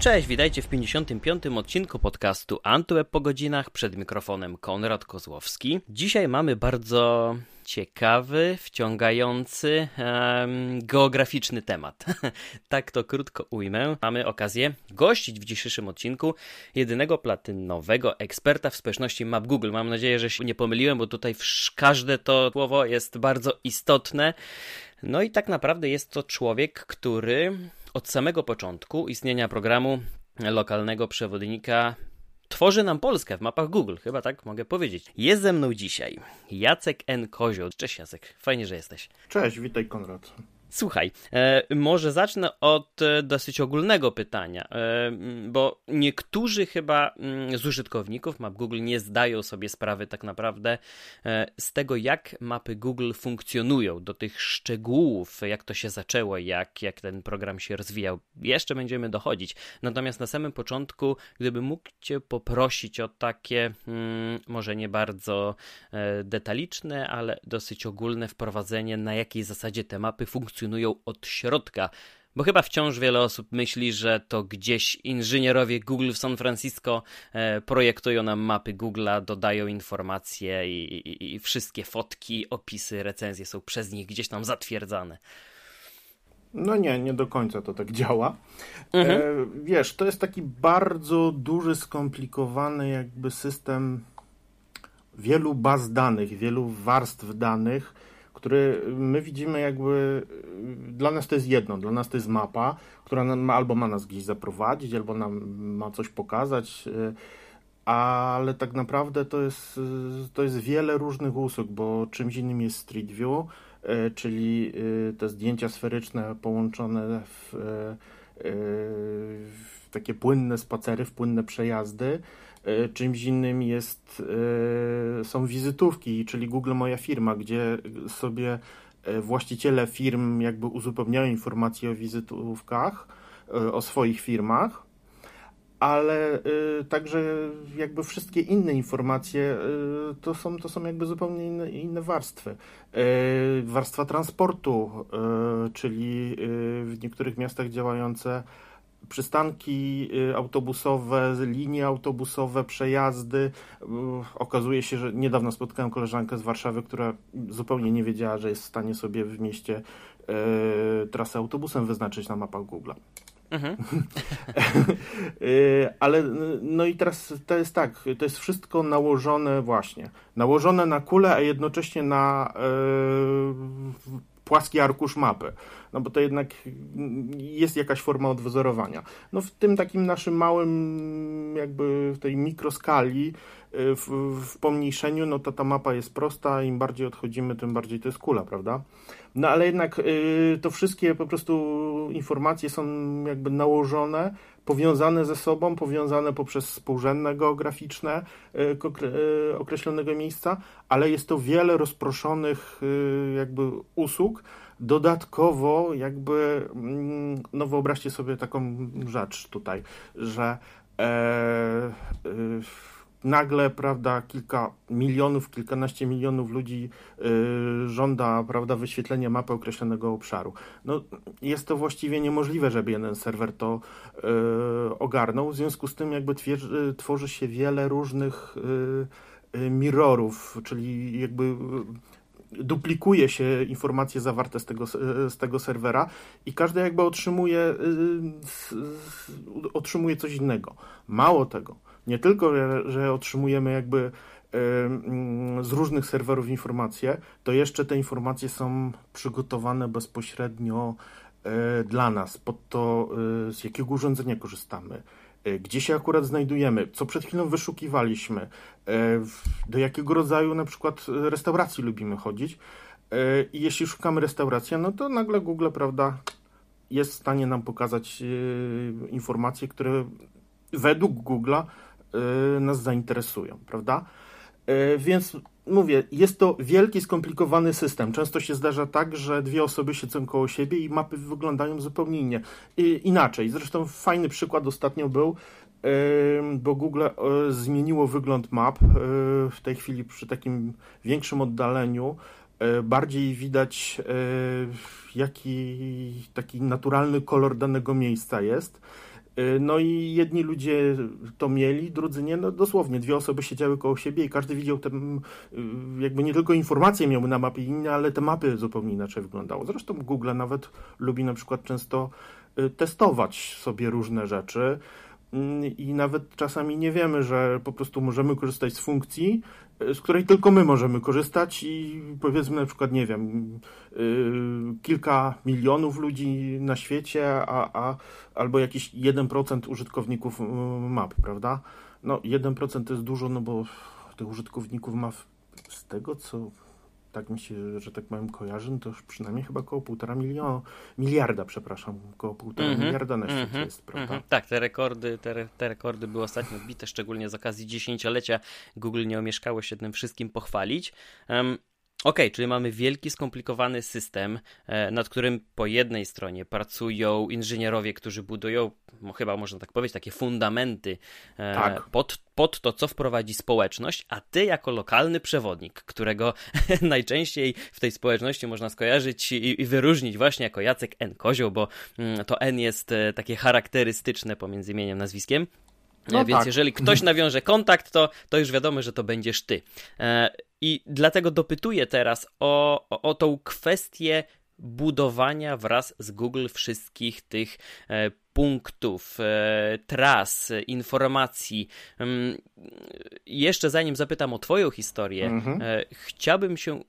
Cześć, witajcie w 55. odcinku podcastu Antweb po godzinach. Przed mikrofonem Konrad Kozłowski. Dzisiaj mamy bardzo ciekawy, wciągający, um, geograficzny temat. tak to krótko ujmę. Mamy okazję gościć w dzisiejszym odcinku jedynego platynowego eksperta w społeczności Map Google. Mam nadzieję, że się nie pomyliłem, bo tutaj każde to słowo jest bardzo istotne. No i tak naprawdę jest to człowiek, który od samego początku istnienia programu lokalnego przewodnika tworzy nam Polskę w mapach Google, chyba tak mogę powiedzieć. Jest ze mną dzisiaj Jacek N. Kozioł. Cześć Jacek, fajnie, że jesteś. Cześć, witaj Konrad. Słuchaj, e, może zacznę od e, dosyć ogólnego pytania, e, bo niektórzy chyba z użytkowników map Google nie zdają sobie sprawy tak naprawdę z tego, jak mapy Google funkcjonują, do tych szczegółów, jak to się zaczęło, jak, jak ten program się rozwijał. Jeszcze będziemy dochodzić. Natomiast na samym początku, gdybym mógł Cię poprosić o takie, może nie bardzo detaliczne, ale dosyć ogólne wprowadzenie, na jakiej zasadzie te mapy funkcjonują funkcjonują od środka. Bo chyba wciąż wiele osób myśli, że to gdzieś inżynierowie Google w San Francisco e, projektują nam mapy Google'a, dodają informacje i, i, i, wszystkie fotki, opisy, recenzje są przez nich gdzieś tam zatwierdzane. No nie, nie do końca to tak działa. Mhm. E, wiesz, to jest taki bardzo duży, skomplikowany jakby system wielu baz danych, wielu warstw danych, który my widzimy jakby, dla nas to jest jedno, dla nas to jest mapa, która nam, albo ma nas gdzieś zaprowadzić, albo nam ma coś pokazać, y, ale tak naprawdę to jest, y, to jest wiele różnych usług, bo czymś innym jest Street View, y, czyli te zdjęcia sferyczne połączone w, w takie płynne spacery, w płynne przejazdy, czymś innym jest, e, są wizytówki, czyli Google Moja Firma, gdzie sobie e, właściciele firm jakby uzupełniają informacje o wizytówkach, o swoich firmach, ale także jakby wszystkie inne informacje to są, to są jakby zupełnie inne, inne warstwy. Warstwa transportu, czyli w niektórych miastach działające przystanki y, autobusowe, linie autobusowe, przejazdy. Y, okazuje się, że niedawno spotkałem koleżankę z Warszawy, która zupełnie nie wiedziała, że jest w stanie sobie w mieście e, trasę autobusem wyznaczyć na mapach Google. Mhm. Ale no i teraz to jest tak, to jest wszystko nałożone właśnie, nałożone na kulę, a jednocześnie na płaski arkusz mapy, no bo to jednak jest jakaś forma odwzorowania. No w tym takim naszym małym, jakby w tej mikroskali, y, w, w pomniejszeniu, no to ta mapa jest prosta, im bardziej odchodzimy, tym bardziej to jest kula, prawda? No ale jednak y, to wszystkie po prostu informacje są jakby nałożone, powiązane ze sobą, powiązane poprzez współrzędne geograficzne y, określonego miejsca, ale jest to wiele rozproszonych jakby usług. Dodatkowo jakby, mm, no wyobraźcie sobie taką rzecz tutaj, że e, nagle, prawda, kilka milionów, kilkanaście milionów ludzi y, żąda, prawda, wyświetlenia mapy określonego obszaru. No, jest to właściwie niemożliwe, żeby jeden serwer to y, ogarnął, w związku z tym jakby twierdzy, tworzy się wiele różnych y, y mirrorów, czyli jakby duplikuje się informacje zawarte z tego, z tego serwera i każdy jakby otrzymuje, y, otrzymuje coś innego. Mało tego, nie tylko, że otrzymujemy jakby mm, z różnych serwerów informacje, to jeszcze te informacje są przygotowane bezpośrednio e, dla nas, pod to e, z jakiego urządzenia korzystamy, e, gdzie się akurat znajdujemy, co przed chwilą wyszukiwaliśmy, do jakiego rodzaju na przykład restauracji lubimy chodzić. I jeśli szukamy restauracji, no to nagle Google, prawda, jest w stanie nam pokazać informacje, które według Google'a nas zainteresują, prawda? Y, więc mówię, jest to wielki, skomplikowany system. Często się zdarza tak, że dwie osoby siedzą koło siebie i mapy wyglądają zupełnie inaczej. Zresztą fajny przykład ostatnio był, y, bo Google zmieniło wygląd map. W tej chwili przy takim większym oddaleniu bardziej widać jaki taki naturalny kolor danego miejsca jest. No i jedni ludzie to mieli, drudzy nie. No dosłownie, dwie osoby siedziały koło siebie i każdy widział te, jakby nie tylko informacje miały na mapie inne, ale te mapy zupełnie inaczej wyglądały. Zresztą Google nawet lubi na przykład często testować sobie różne rzeczy i nawet czasami nie wiemy, że po prostu możemy korzystać z funkcji, z której tylko my możemy korzystać i powiedzmy na przykład, nie wiem, yy, kilka milionów ludzi na świecie, a, a, albo jakiś 1% użytkowników yy, map, prawda? No 1% to jest dużo, no bo tych użytkowników ma z tego, co tak mi się, że tak powiem, kojarzy, no to już przynajmniej chyba około półtora miliona, miliarda, przepraszam, około półtora mm -hmm, miliarda na świecie mm -hmm, jest, prawda? Mm -hmm. Tak, te rekordy, te, te rekordy były ostatnio bite, szczególnie z okazji dziesięciolecia. Google nie omieszkało się tym wszystkim pochwalić. Um, Ok, czyli mamy wielki, skomplikowany system, e, nad którym po jednej stronie pracują inżynierowie, którzy budują, chyba można tak powiedzieć, takie fundamenty e, tak. pod, pod to, co wprowadzi społeczność, a ty jako lokalny przewodnik, którego najczęściej w tej społeczności można skojarzyć i, i wyróżnić właśnie jako Jacek N. Kozioł, bo mm, to N jest e, takie charakterystyczne pomiędzy imieniem nazwiskiem. No Więc tak. jeżeli ktoś nawiąże kontakt, to, to już wiadomo, że to będziesz ty. I dlatego dopytuję teraz o, o, o tą kwestię budowania wraz z Google wszystkich tych e, punktów, e, tras, informacji. Mm, jeszcze zanim zapytam o Twoją historię, mhm. e, chciałbym się,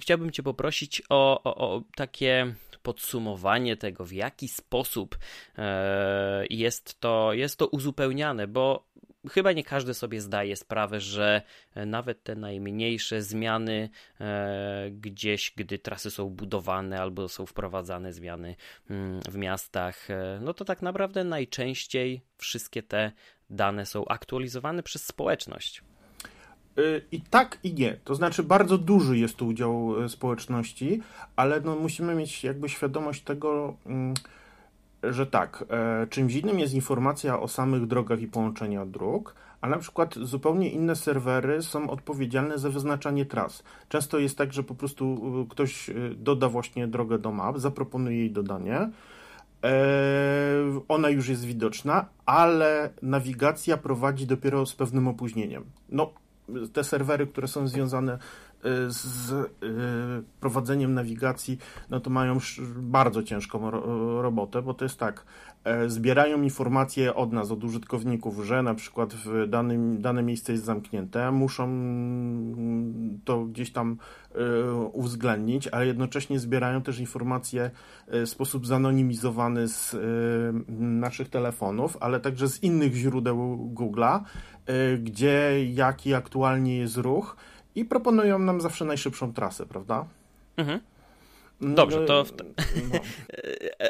chciałbym Cię poprosić o, o, o takie podsumowanie tego, w jaki sposób jest to, jest to uzupełniane, bo chyba nie każdy sobie zdaje sprawę, że e, nawet te najmniejsze zmiany e, gdzieś, gdy trasy są budowane albo są wprowadzane zmiany mm, w miastach, e, no to tak naprawdę najczęściej wszystkie te dane są aktualizowane przez społeczność. I tak i nie. To znaczy bardzo duży jest tu udział społeczności, ale no musimy mieć jakby świadomość tego, mm, że tak, e, czymś innym jest informacja o samych drogach i połączeniach dróg, a na przykład zupełnie inne serwery są odpowiedzialne za wyznaczanie tras. Często jest tak, że po prostu e, ktoś e, doda właśnie drogę do map, zaproponuje jej dodanie. Ona już jest widoczna, ale nawigacja prowadzi dopiero z pewnym opóźnieniem. No, te serwery, które są związane z y, prowadzeniem nawigacji, no to mają bardzo ciężką robotę, bo to jest tak, e, zbierają informacje od nas, od użytkowników, że na przykład w danym, dane miejsce jest zamknięte, muszą to gdzieś tam e, uwzględnić, ale jednocześnie zbierają też informacje e, w sposób zanonimizowany z naszych telefonów, ale także z innych źródeł Google'a, gdzie jaki aktualnie jest ruch, i proponują nam zawsze najszybszą trasę, prawda? Mhm. Dobrze, to w, no.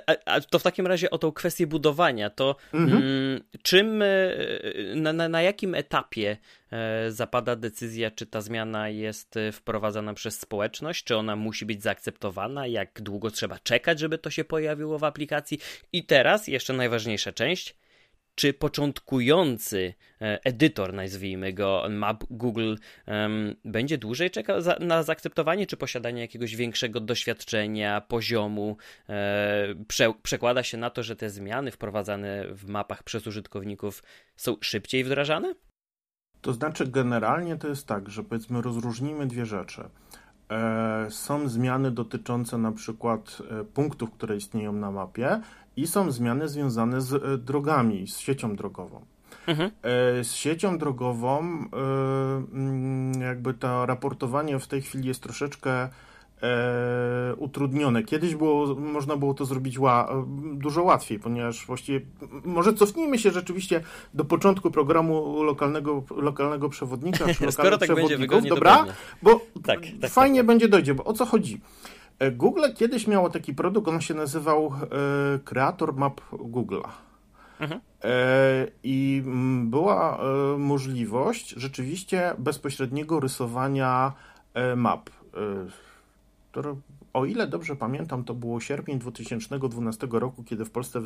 a, to w takim razie o tą kwestię budowania, to mhm. mm, czym, e, na, na, na, jakim etapie e, zapada decyzja, czy ta zmiana jest e, wprowadzana przez społeczność, czy ona musi być zaakceptowana, jak długo trzeba czekać, żeby to się pojawiło w aplikacji? I teraz jeszcze najważniejsza część, czy początkujący e, edytor, nazwijmy go, map Google, będzie dłużej czekał na zaakceptowanie, czy posiadanie jakiegoś większego doświadczenia, poziomu e, prze, przekłada się na to, że te zmiany wprowadzane w mapach przez użytkowników są szybciej wdrażane? To znaczy, generalnie to jest tak, że powiedzmy, rozróżnimy dwie rzeczy. E, są zmiany dotyczące na przykład punktów, które istnieją na mapie i są zmiany związane z e, drogami, z siecią drogową. Mhm. Z siecią drogową mm, jakby to raportowanie w tej chwili jest troszeczkę e, utrudnione. Kiedyś było, można było to zrobić ła, dużo łatwiej, ponieważ właściwie, może cofnijmy się rzeczywiście do początku programu lokalnego, lokalnego przewodnika, czy Skoro tak będzie wygodnie, dobra? Bo tak, tak, fajnie tak, będzie dojdzie, bo o co chodzi? Google kiedyś miało taki produkt, on się nazywał e, Creator Map Google'a. Mhm. E, I była e, możliwość rzeczywiście bezpośredniego rysowania map. O ile dobrze pamiętam, to było sierpień 2012 roku, kiedy w Polsce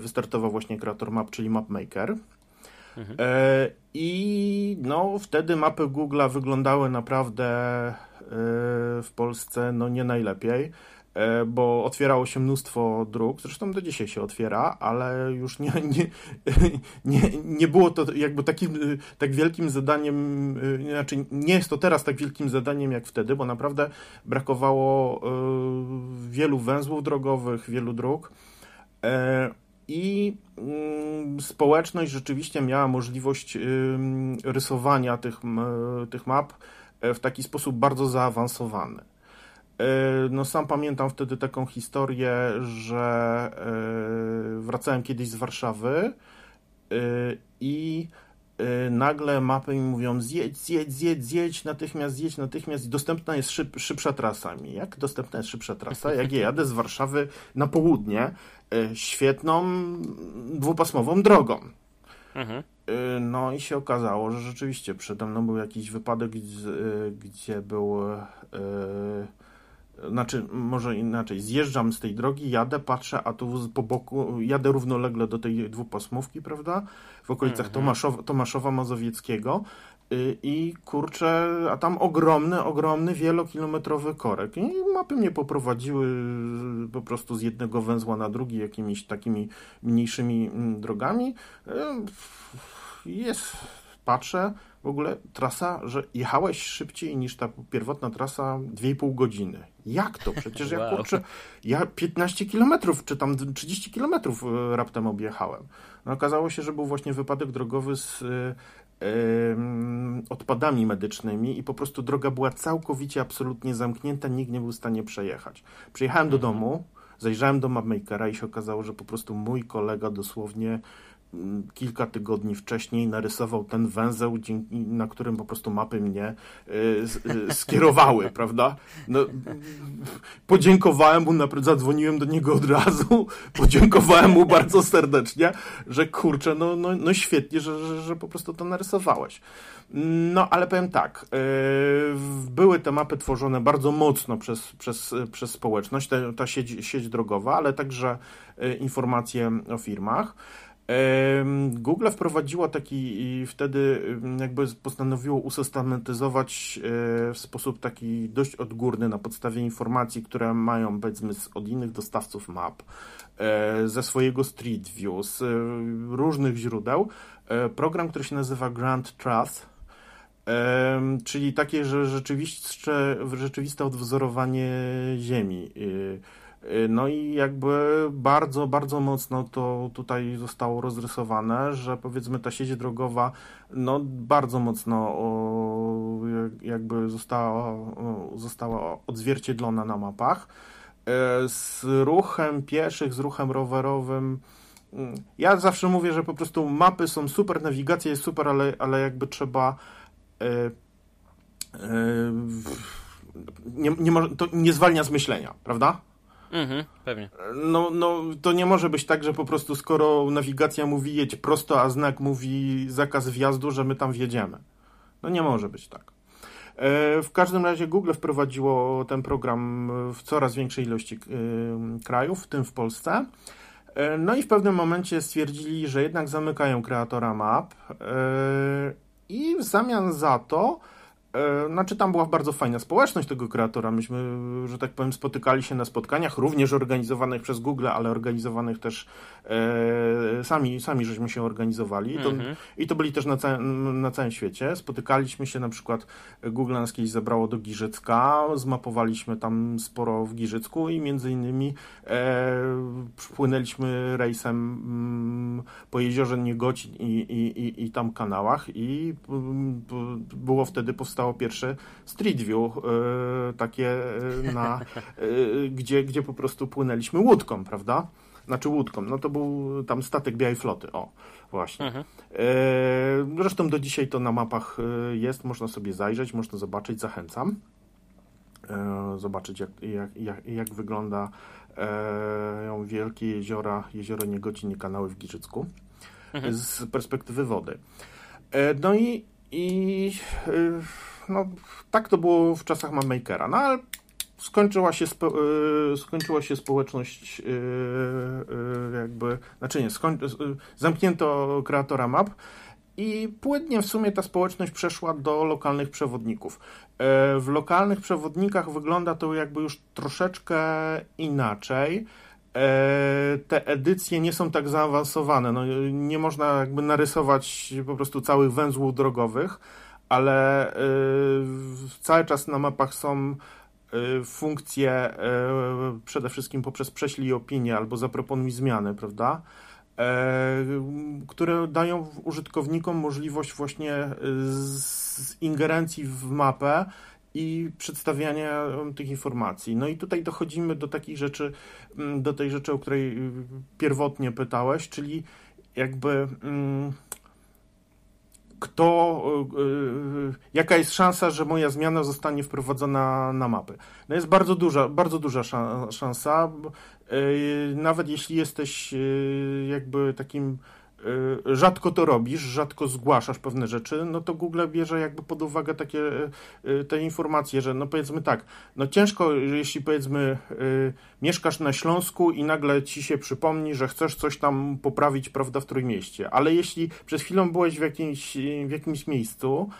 wystartował właśnie Creator Map, czyli MapMaker. Mhm. E, I no, wtedy mapy Google'a wyglądały naprawdę e, w Polsce no, nie najlepiej. E, bo otwierało się mnóstwo dróg, zresztą do dzisiaj się otwiera, ale już nie, nie, nie, nie było to jakby takim tak wielkim zadaniem, znaczy nie jest to teraz tak wielkim zadaniem jak wtedy, bo naprawdę brakowało wielu węzłów drogowych, wielu dróg i mm, społeczność rzeczywiście miała możliwość rysowania tych, tych map w taki sposób bardzo zaawansowany. E, no sam pamiętam wtedy taką historię, że e, wracałem kiedyś z Warszawy e, i nagle mapy mi mówią zjedź, zjedź, zjedź, zjedź, natychmiast zjedź, natychmiast. Dostępna jest szyb, szybsza trasa. Jak dostępna jest szybsza trasa? Jak ja jadę z Warszawy na południe świetną dwupasmową drogą. Mhm. No i się okazało, że rzeczywiście przede mną był jakiś wypadek, gdzie, gdzie był znaczy, może inaczej, zjeżdżam z tej drogi, jadę, patrzę, a tu po boku, jadę równolegle do tej dwupasmówki, prawda, w okolicach mhm. Tomaszowa, Tomaszowa Mazowieckiego y, i kurczę, a tam ogromny, ogromny, wielokilometrowy korek i mapy mnie poprowadziły po prostu z jednego węzła na drugi jakimiś takimi mniejszymi mm, drogami. Y, jest, patrzę, w ogóle trasa, że jechałeś szybciej niż ta pierwotna trasa 2,5 godziny. Jak to? Przecież ja wow. kurczę, ja 15 kilometrów, czy tam 30 kilometrów e, raptem objechałem. No okazało się, że był właśnie wypadek drogowy z y, odpadami medycznymi i po prostu droga była całkowicie, absolutnie zamknięta, nikt nie był w stanie przejechać. Przyjechałem do mhm. domu, zajrzałem do mapmakera i się okazało, że po prostu mój kolega dosłownie kilka tygodni wcześniej narysował ten węzeł, na którym po prostu mapy mnie e, e, skierowały, prawda? No, podziękowałem mu, zadzwoniłem do niego od razu, podziękowałem mu bardzo serdecznie, że kurczę, no, no, no świetnie, że, że, że po prostu to narysowałeś. No, ale powiem tak, e, były te mapy tworzone bardzo mocno przez, przez, przez społeczność, ta, ta sieć, sieć drogowa, ale także informacje o firmach. Google wprowadziło taki i wtedy jakby postanowiło usystematyzować e, w sposób taki dość odgórny na podstawie informacji, które mają powiedzmy od innych dostawców map, e, ze swojego Street View, z e, różnych źródeł, program, który się nazywa Grand Trust, czyli takie, że rzeczywiście, rzeczywiste odwzorowanie Ziemi Y, no i jakby bardzo, bardzo mocno to tutaj zostało rozrysowane, że powiedzmy ta sieć drogowa no bardzo mocno jakby została, została odzwierciedlona na mapach. Y, z ruchem pieszych, z ruchem rowerowym mm, ja zawsze mówię, że po prostu mapy są super, nawigacja jest super, ale, ale jakby trzeba y, nie, nie, to nie zwalnia z myślenia, prawda? Mhm, pewnie. No, no, to nie może być tak, że po prostu skoro nawigacja mówi jedź prosto, a znak mówi zakaz wjazdu, że my tam wjedziemy. No nie może być tak. E, w każdym razie Google wprowadziło ten program w coraz większej ilości e, krajów, w tym w Polsce. E, no i w pewnym momencie stwierdzili, że jednak zamykają kreatora map i w zamian za to znaczy tam była bardzo fajna społeczność tego kreatora. Myśmy, że tak powiem, spotykali się na spotkaniach, również organizowanych przez Google, ale organizowanych też e, sami, sami żeśmy się organizowali. To, mhm. I to byli też na, całym, na całym świecie. Spotykaliśmy się na przykład, Google nas kiedyś zabrało do Giżycka, zmapowaliśmy tam sporo w Giżycku i między innymi e, przypłynęliśmy rejsem mm, po jeziorze Niegocin i, i, i, i tam kanałach i mm, było wtedy powstało powstało pierwsze Street View, e, takie e, na, e, gdzie, gdzie po prostu płynęliśmy łódką, prawda? Znaczy łódką, no to był tam statek Białej Floty, o, właśnie. Mhm. Zresztą do dzisiaj to na mapach jest, można sobie zajrzeć, można zobaczyć, zachęcam. Zobaczyć jak, jak, jak, jak wygląda wielkie jeziora, jezioro Niegocin i kanały w Giżycku mhm. z perspektywy wody. No i, i no, tak to było w czasach Mammakera, no ale skończyła się, spo, y, skończyła się społeczność y, y, jakby, znaczy nie, skoń, zamknięto kreatora map i płynnie w sumie ta społeczność przeszła do lokalnych przewodników. W lokalnych przewodnikach wygląda to jakby już troszeczkę inaczej. Te edycje nie są tak zaawansowane. No, nie można jakby narysować po prostu całych węzłów drogowych, ale cały czas na mapach są Y, funkcje y, przede wszystkim poprzez prześlij opinię albo zaproponuj zmiany, prawda? Które dają użytkownikom możliwość właśnie y, z ingerencji w mapę i przedstawiania tych informacji. No i tutaj dochodzimy do takich rzeczy, mm, do tej rzeczy, o której pierwotnie pytałeś, czyli jakby mm, kto, e, e, jaka jest szansa, że moja zmiana zostanie wprowadzona na mapy. No jest bardzo duża, bardzo duża szansa. E, nawet jeśli jesteś jakby takim rzadko to robisz, rzadko zgłaszasz pewne rzeczy, no to Google bierze jakby pod uwagę takie y, y, te informacje, że no powiedzmy tak, no ciężko, jeśli powiedzmy mieszkasz na Śląsku i nagle ci się przypomni, że chcesz coś tam poprawić, prawda, w Trójmieście, ale jeśli przez chwilę byłeś w jakimś, w jakimś miejscu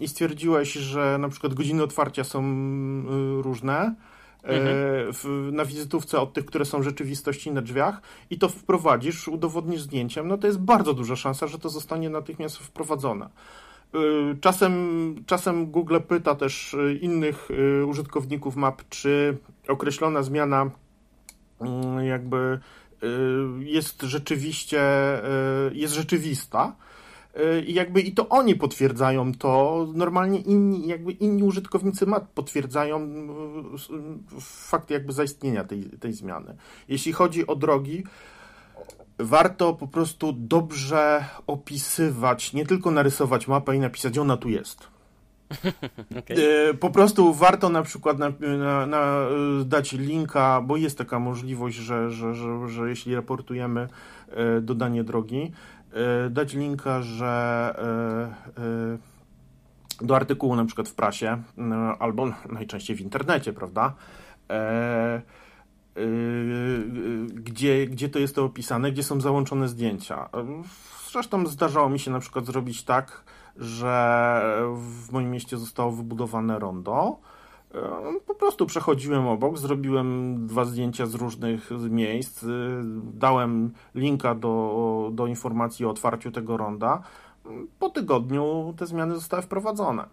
i stwierdziłeś, że na przykład godziny otwarcia są różne. W, na wizytówce od tych, które są rzeczywistości na drzwiach i to wprowadzisz, udowodnisz zdjęciem, no to jest bardzo duża szansa, że to zostanie natychmiast wprowadzone. E, czasem, czasem Google pyta też e, innych użytkowników map, czy określona zmiana mm, jakby jest rzeczywiście jest rzeczywista i jakby i to oni potwierdzają to, normalnie inni, jakby inni użytkownicy map potwierdzają e, fakt jakby zaistnienia tej, tej zmiany. Jeśli chodzi o drogi, warto po prostu dobrze opisywać, nie tylko narysować mapę i napisać, ona tu jest. okay. E, po prostu warto na przykład na, na, na, e, dać linka, bo jest taka możliwość, że, że, że, że jeśli raportujemy dodanie drogi, dać linka, że e, e, do artykułu na przykład w prasie albo najczęściej w internecie, prawda? Gdzie, gdzie to jest to opisane, gdzie są załączone zdjęcia. Zresztą zdarzało mi się na przykład zrobić tak, że w moim mieście zostało wybudowane rondo E, po prostu przechodziłem obok, zrobiłem dwa zdjęcia z różnych miejsc, y, dałem linka do, do informacji o otwarciu tego ronda. Po tygodniu te zmiany zostały wprowadzone.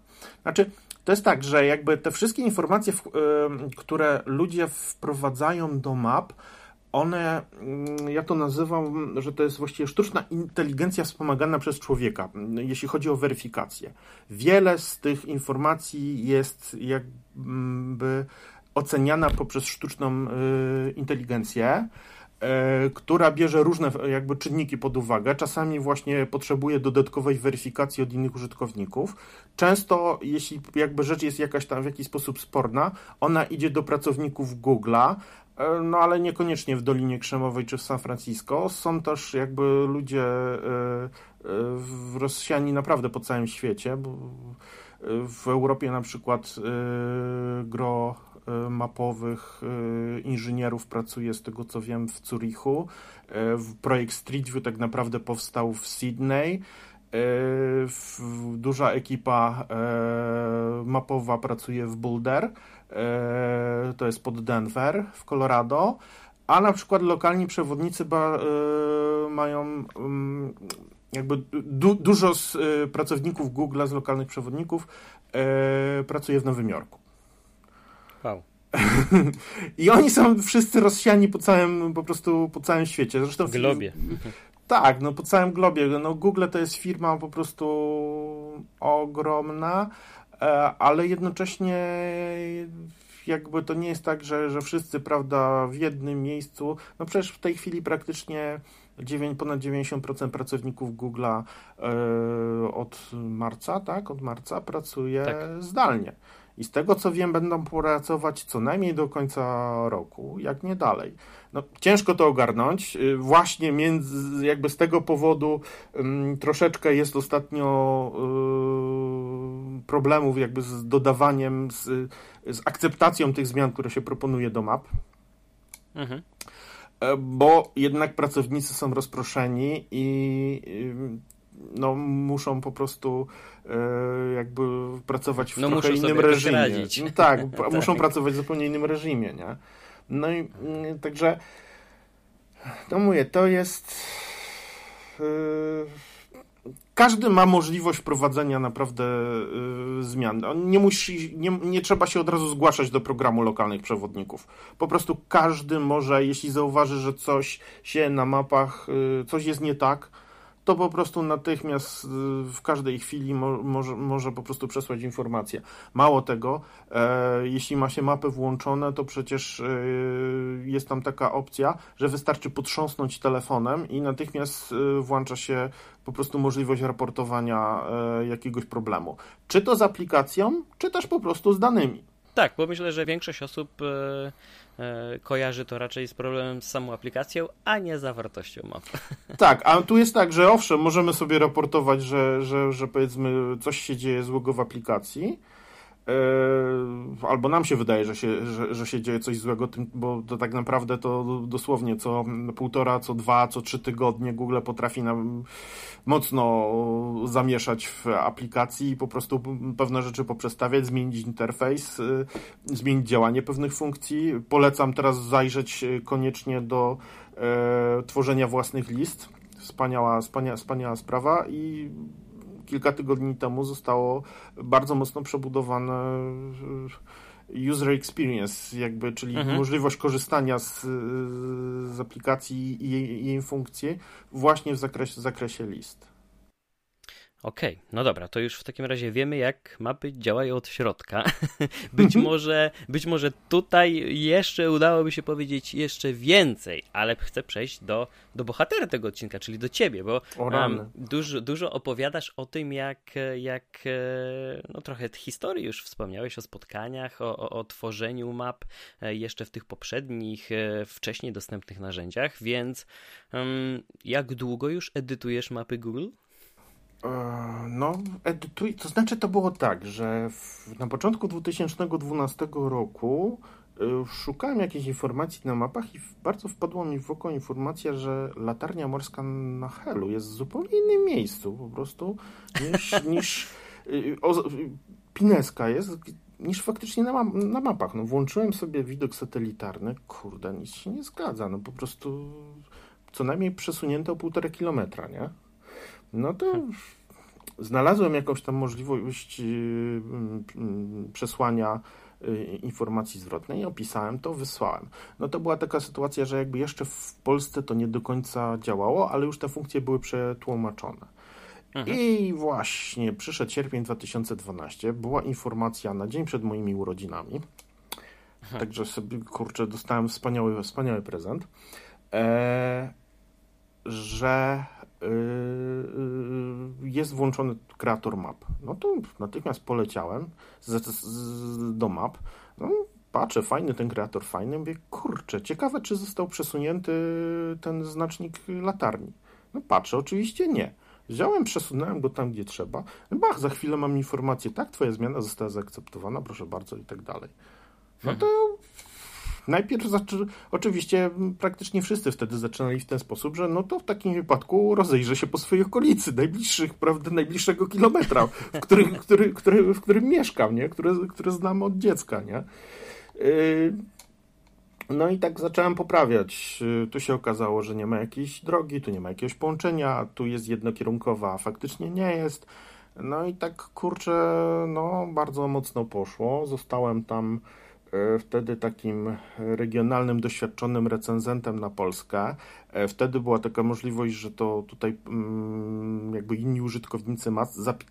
Znaczy, to jest tak, że jakby te wszystkie informacje, y, które ludzie wprowadzają do map, one, mm, ja to nazywam, że to jest właściwie sztuczna inteligencja wspomagana przez człowieka, jeśli chodzi o weryfikację. Wiele z tych informacji jest jakby oceniana poprzez sztuczną y, inteligencję, y, która bierze różne jakby czynniki pod uwagę. Czasami właśnie potrzebuje dodatkowej weryfikacji od innych użytkowników. Często, jeśli jakby rzecz jest jakaś tam w jakiś sposób sporna, ona idzie do pracowników Google'a, E, no ale niekoniecznie w Dolinie Krzemowej czy w San Francisco. Są też jakby ludzie e, e, rozsiani naprawdę po całym świecie, w Europie na przykład gro mapowych inżynierów pracuje, z tego co wiem, w Zurichu. Projekt Street View tak naprawdę powstał w Sydney. Duża ekipa mapowa pracuje w Boulder E, to jest pod Denver w Colorado, a na przykład lokalni przewodnicy ba, e, mają mm, jakby du, dużo z e, pracowników Google, z lokalnych przewodników pracuje w Nowym Jorku. Wow. I oni są wszyscy rozsiani po całym, po prostu po całym świecie. Zresztą globie. Tak, no po całym globie. No Google to jest firma po prostu ogromna, E, ale jednocześnie jakby to nie jest tak, że, że wszyscy, prawda, w jednym miejscu, no przecież w tej chwili praktycznie 9, ponad 90% pracowników Google'a e, od marca, tak, od marca pracuje tak. zdalnie. I z tego co wiem, będą pracować co najmniej do końca roku, jak nie dalej. No, ciężko to ogarnąć. Y, właśnie między, jakby z tego powodu troszeczkę jest ostatnio y, problemów jakby z dodawaniem, z, z akceptacją tych zmian, które się proponuje do map. Mhm e, bo jednak pracownicy są rozproszeni i no, muszą po prostu jakby pracować w no, trochę innym reżimie. No, tak, tak, muszą pracować w zupełnie innym reżimie, nie? No i mm, także no mówię, to jest każdy ma możliwość wprowadzenia naprawdę y, zmian. Nie, musi, nie, nie trzeba się od razu zgłaszać do programu lokalnych przewodników. Po prostu każdy może, jeśli zauważy, że coś się na mapach, y, coś jest nie tak, to po prostu natychmiast y, w każdej chwili mo, może, może po prostu przesłać informację. Mało tego, e, jeśli ma się mapy włączone, to przecież e, jest tam taka opcja, że wystarczy potrząsnąć telefonem i natychmiast e, włącza się po prostu możliwość raportowania e, jakiegoś problemu. Czy to z aplikacją, czy też po prostu z danymi. Tak, bo myślę, że większość osób e, kojarzy to raczej z problemem z samą aplikacją, a nie zawartością map. Tak, a tu jest tak, że owszem, możemy sobie raportować, że, że, że powiedzmy coś się dzieje złego w aplikacji, e, albo nam się wydaje, że się, że, że się dzieje coś złego, bo to tak naprawdę to dosłownie co półtora, co dwa, co trzy tygodnie Google potrafi nam mocno zamieszać w aplikacji i po prostu pewne rzeczy poprzestawiać, zmienić interfejs, y, zmienić działanie pewnych funkcji. Polecam teraz zajrzeć y, koniecznie do tworzenia własnych list. Wspaniała, wspania, wspaniała sprawa i kilka tygodni temu zostało bardzo mocno przebudowane user experience, jakby, czyli mhm. możliwość korzystania z, z aplikacji i jej, jej funkcji właśnie w zakresie, w zakresie list. Okej, okay, no dobra, to już w takim razie wiemy, jak mapy działają od środka. być, może, być może tutaj jeszcze udałoby się powiedzieć jeszcze więcej, ale chcę przejść do, do bohatera tego odcinka, czyli do ciebie, bo um, dużo, dużo opowiadasz o tym, jak, jak no trochę historii już wspomniałeś o spotkaniach, o, o, o tworzeniu map e, jeszcze w tych poprzednich, e, wcześniej dostępnych narzędziach, więc um, jak długo już edytujesz mapy Google? E, no, edytuj, to znaczy to było tak, że w, na początku 2012 roku y, szukałem jakiejś informacji na mapach i bardzo wpadła mi w oko informacja, że latarnia morska na Helu jest w zupełnie innym miejscu po prostu niż, niż y, o, Pineska jest niż faktycznie na, na mapach. No, włączyłem sobie widok satelitarny, kurde, nic się nie zgadza, no po prostu co najmniej przesunięte o półtora kilometra, nie? No to znalazłem jakąś tam możliwość y, y, przesłania y, informacji zwrotnej, opisałem to, wysłałem. No to była taka sytuacja, że jakby jeszcze w Polsce to nie do końca działało, ale już te funkcje były przetłumaczone. Mhm. I właśnie przyszedł sierpień 2012, była informacja na dzień przed moimi urodzinami. Mhm. Także sobie, kurczę, dostałem wspaniały, wspaniały prezent, e, że Yy, jest włączony kreator map. No to natychmiast poleciałem z, z, do map. No, patrzę, fajny ten kreator, fajny. Mówię, kurczę, ciekawe, czy został przesunięty ten znacznik latarni. No patrzę, oczywiście nie. Wziąłem, przesunąłem go tam, gdzie trzeba. Bach, za chwilę mam informację, tak, twoja zmiana została zaakceptowana, proszę bardzo i tak dalej. No to Najpierw zaczy... oczywiście praktycznie wszyscy wtedy zaczynali w ten sposób, że no to w takim wypadku rozejrzę się po swojej okolicy, najbliższych, prawda, najbliższego kilometra, w którym, który, który, w którym mieszkam, nie? Które, znam od dziecka, nie? Yy... No i tak zacząłem poprawiać. Yy, tu się okazało, że nie ma jakiejś drogi, tu nie ma jakiegoś połączenia, tu jest jednokierunkowa, a faktycznie nie jest. No i tak kurczę, no bardzo mocno poszło. Zostałem tam wtedy takim regionalnym, doświadczonym recenzentem na Polskę. E, wtedy była taka możliwość, że to tutaj mm, jakby inni użytkownicy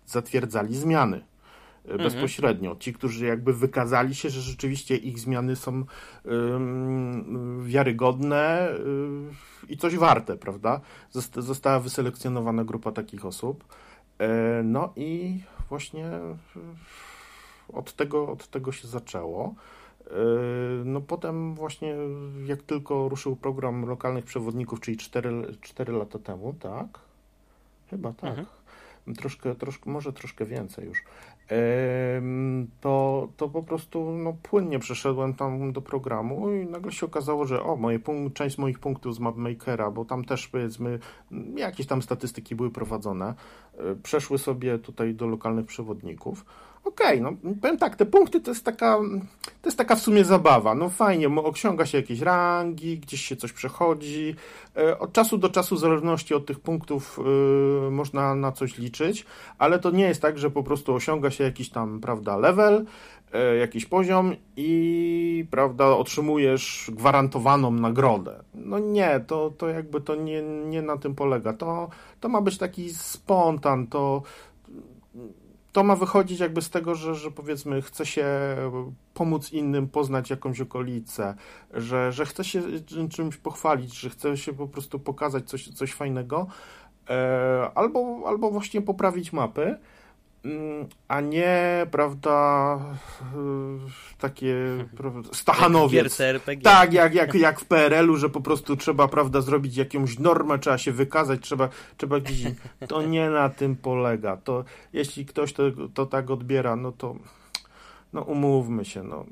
zatwierdzali zmiany e, mhm. bezpośrednio. Ci, którzy jakby wykazali się, że rzeczywiście ich zmiany są wiarygodne i coś warte, prawda? Została wyselekcjonowana grupa takich osób. No i właśnie od tego, od tego się zaczęło. Yy, no potem właśnie jak tylko ruszył program lokalnych przewodników, czyli 4, 4 lata temu, tak? Chyba tak. Mhm. Troszkę, troszkę, może troszkę więcej już. to, to po prostu no, płynnie przeszedłem tam do programu i nagle się okazało, że o, moje punkt, część moich punktów z MapMakera, bo tam też powiedzmy jakieś tam statystyki były prowadzone, e, przeszły sobie tutaj do lokalnych przewodników okej, okay, no powiem tak, te punkty to jest taka, to jest taka w sumie zabawa, no fajnie, osiąga się jakieś rangi, gdzieś się coś przechodzi, e, od czasu do czasu w zależności od tych punktów yy, można na coś liczyć, ale to nie jest tak, że po prostu osiąga się jakiś tam, prawda, level, yy, jakiś poziom i, prawda, otrzymujesz gwarantowaną nagrodę. No nie, to, to jakby to nie, nie na tym polega, to, to ma być taki spontan, to to ma wychodzić jakby z tego, że, że powiedzmy chce się pomóc innym poznać jakąś okolicę, że, że chce się czymś pochwalić, że chce się po prostu pokazać coś, coś fajnego, e, albo, albo właśnie poprawić mapy. Mm, a nie, prawda, y, takie Stachanowiec. Tak, jak, jak, jak w PRL-u, że po prostu trzeba, prawda, zrobić jakąś normę, trzeba się wykazać, trzeba, trzeba gdzieś... To nie na tym polega. To jeśli ktoś to, to tak odbiera, no to no umówmy się, no.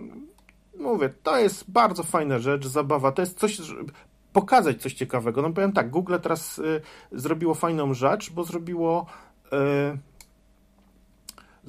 Mówię, to jest bardzo fajna rzecz, zabawa, to jest coś, pokazać coś ciekawego. No powiem tak, Google teraz y, zrobiło fajną rzecz, bo zrobiło... Y,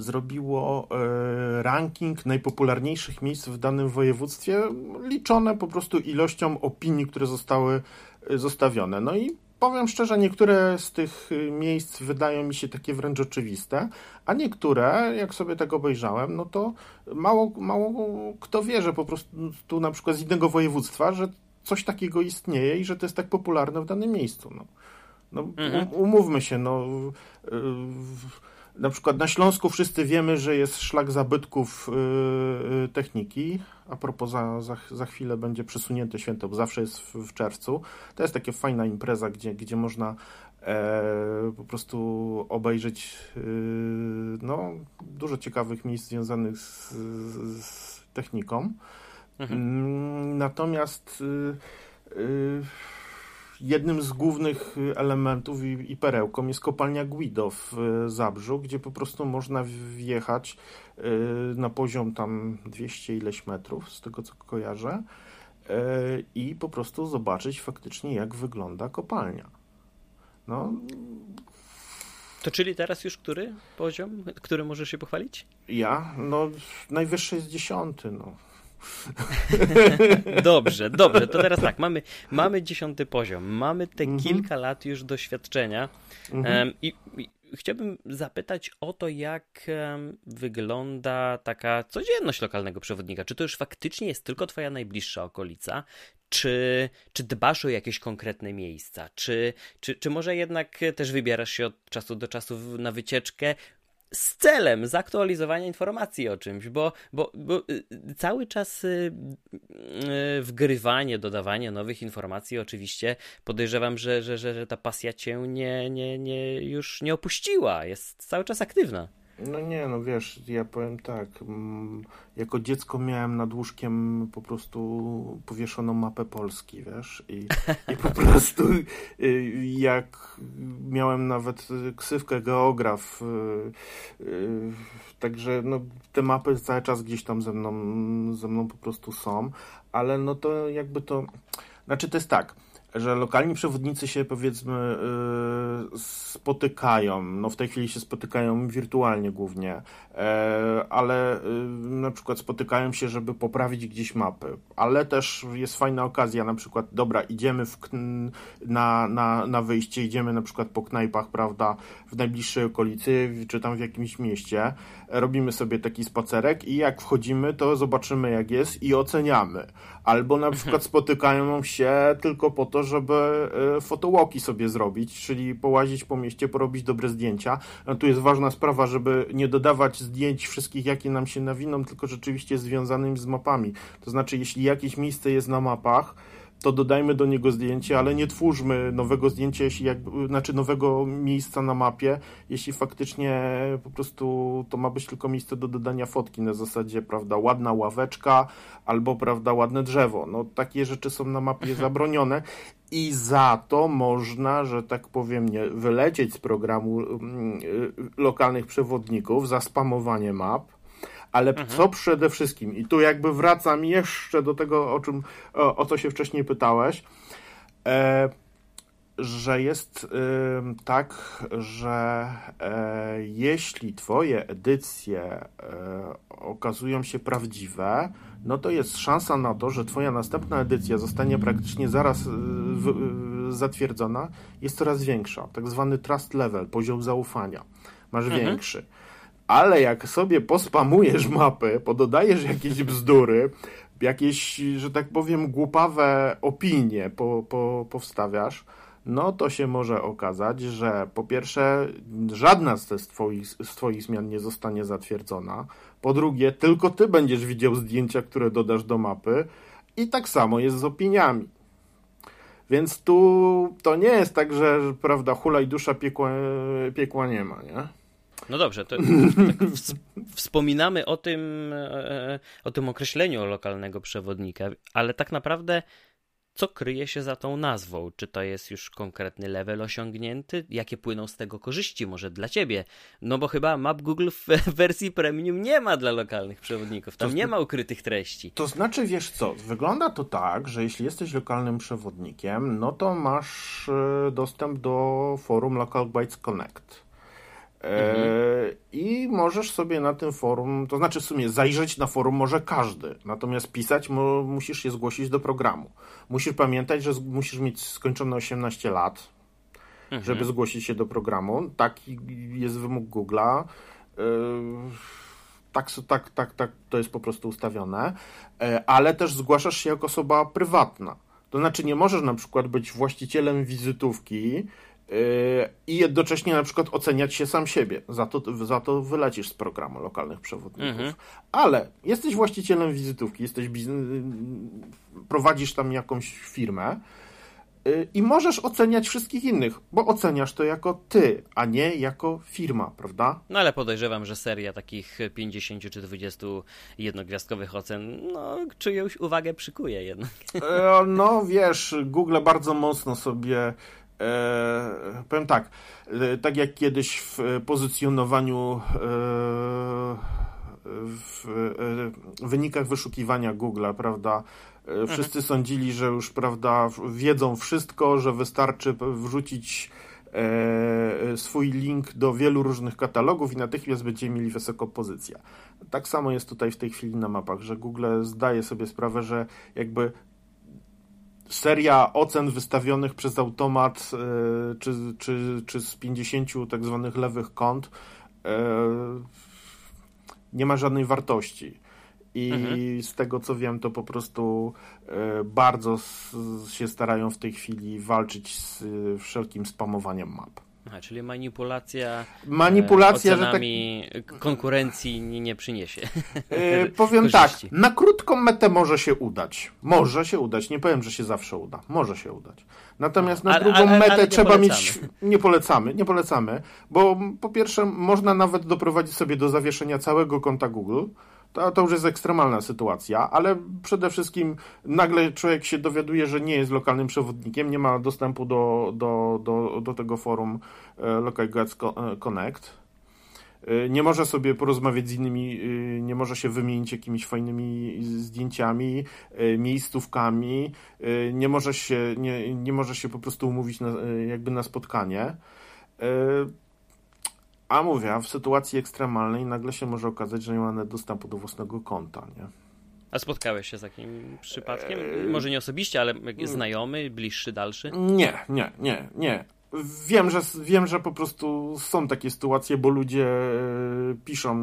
zrobiło e, ranking najpopularniejszych miejsc w danym województwie, liczone po prostu ilością opinii, które zostały e, zostawione. No i powiem szczerze, niektóre z tych e, miejsc wydają mi się takie wręcz oczywiste, a niektóre, jak sobie tego obejrzałem, no to mało, mało kto wie, że po prostu tu na przykład z innego województwa, że coś takiego istnieje i że to jest tak popularne w danym miejscu. No, no mhm. umówmy się, no. Na przykład na Śląsku wszyscy wiemy, że jest szlak zabytków yy, techniki. A propos, za, za, za chwilę będzie przesunięte święto, bo zawsze jest w, w czerwcu. To jest taka fajna impreza, gdzie, gdzie można e, po prostu obejrzeć e, no, dużo ciekawych miejsc związanych z, z techniką. Mhm. Mm, natomiast e, jednym z głównych elementów i, i perełką jest kopalnia Guido w e, Zabrzu, gdzie po prostu można wjechać e, na poziom tam 200 ileś metrów, z tego co kojarzę, i po prostu zobaczyć faktycznie jak wygląda kopalnia. No, to czyli teraz już który poziom, który możesz się pochwalić? Ja? No, najwyższy jest dziesiąty, no. dobrze, dobrze. To teraz tak, mamy, mamy dziesiąty poziom, mamy te mhm. kilka lat już doświadczenia mhm. um, i, i chciałbym zapytać o to, jak wygląda taka codzienność lokalnego przewodnika. Czy to już faktycznie jest tylko twoja najbliższa okolica? Czy, czy dbasz o jakieś konkretne miejsca? Czy, czy, czy może jednak też wybierasz się od czasu do czasu na wycieczkę z celem zaktualizowania informacji o czymś, bo, bo, bo y, cały czas y, y, wgrywanie, dodawanie nowych informacji oczywiście podejrzewam, że, że, że, że ta pasja cię nie, nie, nie, już nie opuściła, jest cały czas aktywna. No nie, no wiesz, ja powiem tak, mm, jako dziecko miałem nad łóżkiem po prostu powieszoną mapę Polski, wiesz, i, i po prostu y, jak miałem nawet ksywkę geograf, y, y, także no te mapy cały czas gdzieś tam ze mną, ze mną po prostu są, ale no to jakby to, znaczy to jest tak, że lokalni przewodnicy się powiedzmy yy, spotykają. No w tej chwili się spotykają wirtualnie głównie, e, ale yy, na przykład spotykają się, żeby poprawić gdzieś mapy. Ale też jest fajna okazja, na przykład, dobra, idziemy w, na, na, na wyjście, idziemy na przykład po knajpach, prawda, w najbliższej okolicy, czy tam w jakimś mieście, robimy sobie taki spacerek i jak wchodzimy, to zobaczymy jak jest i oceniamy. Albo na przykład spotykają się tylko po to, żeby e, fotowalki sobie zrobić, czyli połazić po mieście, porobić dobre zdjęcia. No, tu jest ważna sprawa, żeby nie dodawać zdjęć wszystkich, jakie nam się nawiną, tylko rzeczywiście związanym z mapami. To znaczy, jeśli jakieś miejsce jest na mapach, to dodajmy do niego zdjęcie, ale nie twórzmy nowego zdjęcia, jeśli jakby, znaczy nowego miejsca na mapie, jeśli faktycznie po prostu to ma być tylko miejsce do dodania fotki na zasadzie, prawda, ładna ławeczka albo, prawda, ładne drzewo. No takie rzeczy są na mapie mhm. zabronione i za to można, że tak powiem, nie, wylecieć z programu mm, y, lokalnych przewodników za spamowanie map, ale mhm. co przede wszystkim, i tu jakby wracam jeszcze do tego, o czym, o, o co się wcześniej pytałeś, e, że jest e, tak, że e, jeśli twoje edycje e, okazują się prawdziwe, no to jest szansa na to, że twoja następna edycja zostanie praktycznie zaraz e, w, e, zatwierdzona, jest coraz większa. Tak zwany trust level, poziom zaufania. Masz mhm. większy ale jak sobie pospamujesz mapy, pododajesz jakieś bzdury, jakieś, że tak powiem, głupawe opinie po, po, powstawiasz, no to się może okazać, że po pierwsze żadna z twoich, z twoich zmian nie zostanie zatwierdzona, po drugie tylko ty będziesz widział zdjęcia, które dodasz do mapy i tak samo jest z opiniami. Więc tu to nie jest tak, że prawda, hula i dusza piekła, piekła nie ma, nie? No dobrze, to tak wspominamy o tym, e, o tym określeniu lokalnego przewodnika, ale tak naprawdę co kryje się za tą nazwą? Czy to jest już konkretny level osiągnięty? Jakie płyną z tego korzyści może dla ciebie? No bo chyba map Google w wersji premium nie ma dla lokalnych przewodników. Tam to nie ma ukrytych treści. To znaczy, wiesz co, wygląda to tak, że jeśli jesteś lokalnym przewodnikiem, no to masz e, dostęp do forum Local Bytes Connect. Mhm. I możesz sobie na tym forum, to znaczy w sumie zajrzeć na forum może każdy, natomiast pisać mu, musisz się zgłosić do programu. Musisz pamiętać, że musisz mieć skończone 18 lat, mhm. żeby zgłosić się do programu. Taki jest wymóg Google'a. E, tak, tak, tak, tak, to jest po prostu ustawione, e, ale też zgłaszasz się jako osoba prywatna. To znaczy nie możesz na przykład być właścicielem wizytówki, i jednocześnie na przykład oceniać się sam siebie. Za to, za to wylecisz z programu lokalnych przewodników. Mhm. Ale jesteś właścicielem wizytówki, jesteś prowadzisz tam jakąś firmę y, i możesz oceniać wszystkich innych, bo oceniasz to jako ty, a nie jako firma, prawda? No ale podejrzewam, że seria takich 50 czy 20 jednogwiazdkowych ocen, no czyjąś uwagę przykuje jednak. E, no wiesz, Google bardzo mocno sobie E, powiem tak, e, tak jak kiedyś w pozycjonowaniu e, w wynikach wyszukiwania Google'a, prawda, wszyscy mhm. sądzili, że już, prawda, wiedzą wszystko, że wystarczy wrzucić swój link do wielu różnych katalogów i natychmiast będziemy mieli wysoką pozycję. Tak samo jest tutaj w tej chwili na mapach, że Google zdaje sobie sprawę, że jakby seria ocen wystawionych przez automat e, czy, czy, czy z 50 tak zwanych lewych kont e, nie ma żadnej wartości. I mhm. z tego co wiem, to po prostu e, bardzo się starają w tej chwili walczyć z wszelkim spamowaniem map. Aha, czyli manipulacja, manipulacja ocenami że tak... konkurencji nie, nie przyniesie. Yy, powiem tak, na krótką metę może się udać. Może się udać, nie powiem, że się zawsze uda. Może się udać. Natomiast na drugą ale, metę ale trzeba polecamy. mieć. Nie polecamy, nie polecamy, bo po pierwsze, można nawet doprowadzić sobie do zawieszenia całego konta Google to, to już jest ekstremalna sytuacja, ale przede wszystkim nagle człowiek się dowiaduje, że nie jest lokalnym przewodnikiem, nie ma dostępu do, do, do, do tego forum e, Local Guides e, Connect. E, nie może sobie porozmawiać z innymi, nie może się wymienić jakimiś fajnymi zdjęciami, miejscówkami, nie może się, nie, nie może się po prostu umówić na, jakby na spotkanie. A mówię, w sytuacji ekstremalnej nagle się może okazać, że nie ma dostępu do własnego konta, nie? A spotkałeś się z takim przypadkiem? Eee... Może nie osobiście, ale znajomy, bliższy, dalszy? Nie, nie, nie, nie. Wiem że, wiem, że po prostu są takie sytuacje, bo ludzie e, piszą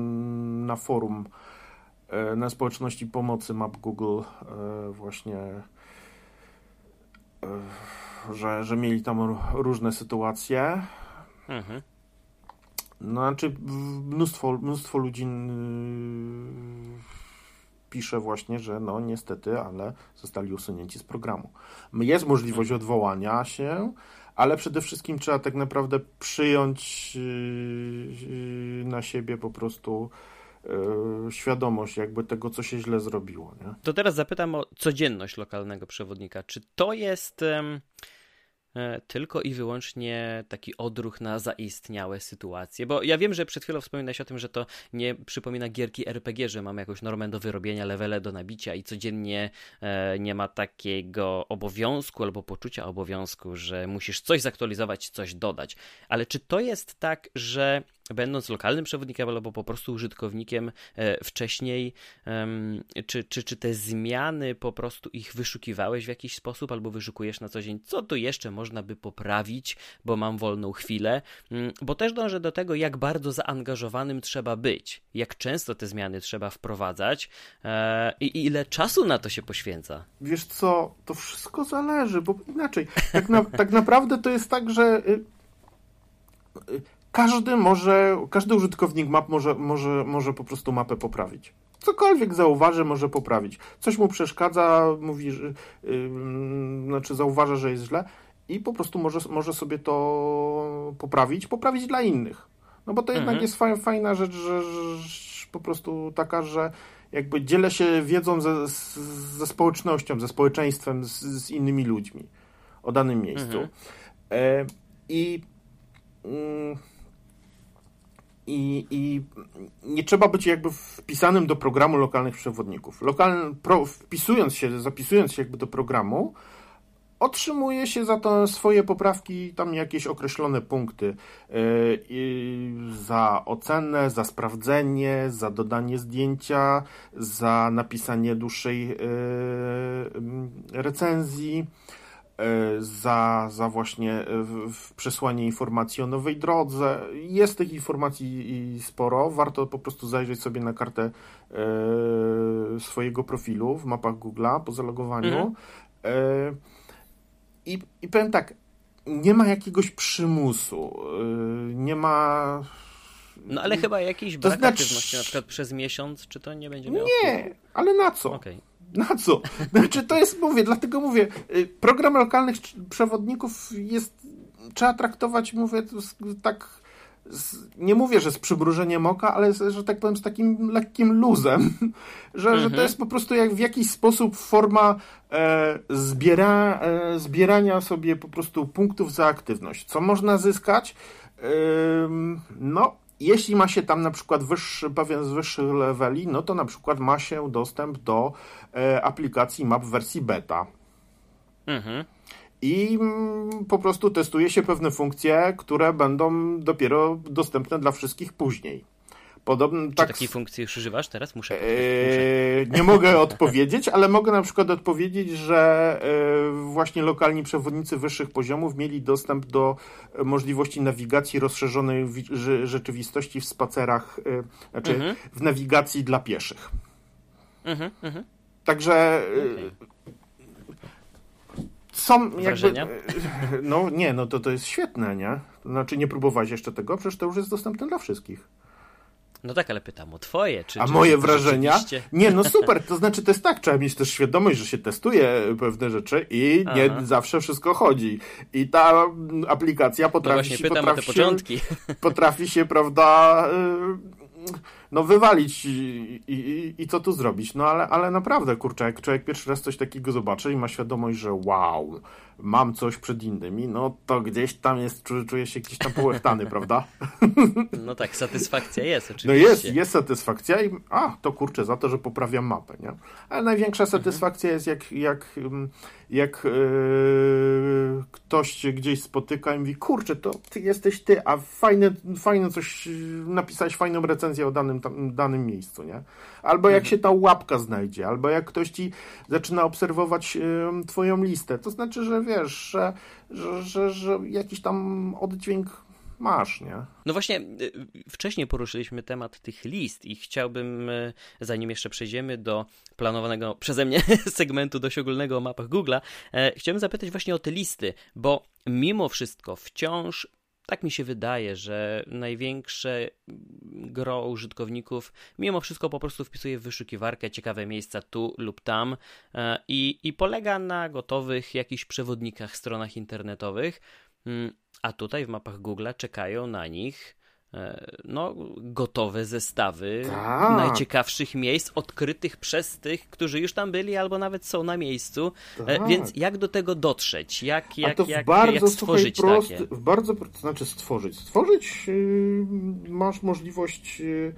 na forum e, na społeczności pomocy Map Google e, właśnie że, że mieli tam różne sytuacje. Mhm. No, znaczy mnóstwo, mnóstwo ludzi pisze właśnie, że no niestety, ale zostali usunięci z programu. Jest możliwość odwołania się, ale przede wszystkim trzeba tak naprawdę przyjąć yy, na siebie po prostu yy, świadomość jakby tego, co się źle zrobiło. Nie? To teraz zapytam o codzienność lokalnego przewodnika. Czy to jest tylko i wyłącznie taki odruch na zaistniałe sytuacje. Bo ja wiem, że przed chwilą wspominałeś o tym, że to nie przypomina gierki RPG, że mamy jakąś normę do wyrobienia, levele do nabicia i codziennie e, nie ma takiego obowiązku albo poczucia obowiązku, że musisz coś zaktualizować, coś dodać. Ale czy to jest tak, że będąc lokalnym przewodnikiem albo po prostu użytkownikiem e, wcześniej, czy, czy, czy te zmiany po prostu ich wyszukiwałeś w jakiś sposób albo wyszukujesz na co dzień, co tu jeszcze można by poprawić, bo mam wolną chwilę, mm, bo też dążę do tego, jak bardzo zaangażowanym trzeba być, jak często te zmiany trzeba wprowadzać e, i ile czasu na to się poświęca. Wiesz co, to wszystko zależy, bo inaczej, tak, na, tak naprawdę to jest tak, że y, y, każdy może, każdy użytkownik map może, może, może po prostu mapę poprawić. Cokolwiek zauważy, może poprawić. Coś mu przeszkadza, mówi, że, yy, znaczy zauważa, że jest źle i po prostu może, może sobie to poprawić, poprawić dla innych. No bo to mhm. jednak jest fajna rzecz, że, że, po prostu taka, że jakby dzielę się wiedzą ze, ze społecznością, ze społeczeństwem, z, z innymi ludźmi o danym miejscu. Mhm. E, I mm, i, i nie trzeba być jakby wpisanym do programu lokalnych przewodników. Lokalny, pro, wpisując się, zapisując się jakby do programu, otrzymuje się za to swoje poprawki, tam jakieś określone punkty yy, za ocenę, za sprawdzenie, za dodanie zdjęcia, za napisanie dłuższej yy, recenzji. E, za, za właśnie e, przesłanie informacji o nowej drodze. Jest tych informacji sporo. Warto po prostu zajrzeć sobie na kartę e, swojego profilu w mapach Google'a po zalogowaniu. Mhm. I, I powiem tak, nie ma jakiegoś przymusu, nie ma. No ale chyba jakiś brak to znaczy... aktywności, na przykład przez miesiąc, czy to nie będzie miało Nie, ale na co? Okay. Na co? Znaczy, to jest, mówię, dlatego mówię, y, program lokalnych przewodników jest, trzeba traktować, mówię, tak, nie mówię, że z przybrużeniem oka, ale, że tak powiem, z takim lekkim luzem, że, mhm. że to mhm. jest po prostu jak w jakiś sposób forma e, zbiera, e, zbierania sobie po prostu punktów za aktywność. Co można zyskać? E, no, jeśli ma się tam na przykład wyższy, pewien z wyższych leveli, no to na przykład ma się dostęp do e, aplikacji map w wersji beta. Mhm. I mm, po prostu testuje się pewne funkcje, które będą dopiero dostępne dla wszystkich później. Podobno, Czy tak, takiej funkcji już używasz teraz? Muszę. Yy, nie mogę odpowiedzieć, ale mogę na przykład odpowiedzieć, że yy, właśnie lokalni przewodnicy wyższych poziomów mieli dostęp do możliwości nawigacji rozszerzonej rzeczywistości w spacerach, yy, znaczy mhm. w nawigacji dla pieszych. Mhm, mhm. Także. Okay. Są Wrażenia? jakby. No nie, no to to jest świetne, nie? Znaczy nie próbować jeszcze tego, przecież to już jest dostępne dla wszystkich. No tak, ale pytam o twoje. Czy, A czy moje wrażenia? Rzeczywiście... Nie, no super. To znaczy, to jest tak, trzeba mieć też świadomość, że się testuje pewne rzeczy i nie Aha. zawsze wszystko chodzi. I ta aplikacja potrafi no się. Potrafi te początki. Się, potrafi się, prawda. Yy, no wywalić i, i, i, co tu zrobić? No ale, ale naprawdę, kurczę, jak człowiek pierwszy raz coś takiego zobaczy i ma świadomość, że wow, mam coś przed innymi, no to gdzieś tam jest, czuję się gdzieś tam połechtany, prawda? No tak, satysfakcja jest oczywiście. No jest, jest satysfakcja i a, to kurczę, za to, że poprawiam mapę, nie? Ale największa mhm. satysfakcja jest jak, jak, jak yy, ktoś gdzieś spotyka i mówi, kurczę, to ty jesteś ty, a fajne, fajne coś, napisałeś fajną recenzję o danym, tam, danym miejscu, nie? Albo jak mhm. się ta łapka znajdzie, albo jak ktoś ci zaczyna obserwować twoją listę, to znaczy, że wiesz, że, że, że, że jakiś tam oddźwięk masz, nie? No właśnie, y, wcześniej poruszyliśmy temat tych list i chciałbym, y, zanim jeszcze przejdziemy do planowanego przeze mnie segmentu dość ogólnego o mapach Google'a, e, chciałbym zapytać właśnie o te listy, bo mimo wszystko wciąż tak mi się wydaje, że największe gro użytkowników mimo wszystko po prostu wpisuje w wyszukiwarkę ciekawe miejsca tu lub tam e, i, i polega na gotowych jakichś przewodnikach, stronach internetowych, mm, a tutaj w mapach Google czekają na nich no, gotowe zestawy tak. najciekawszych miejsc odkrytych przez tych, którzy już tam byli albo nawet są na miejscu. E, tak. Więc jak do tego dotrzeć? Jak, jak, jak, bardzo, jak stworzyć słuchaj, prosty, takie? W bardzo, znaczy stworzyć. Stworzyć yy, masz możliwość yy,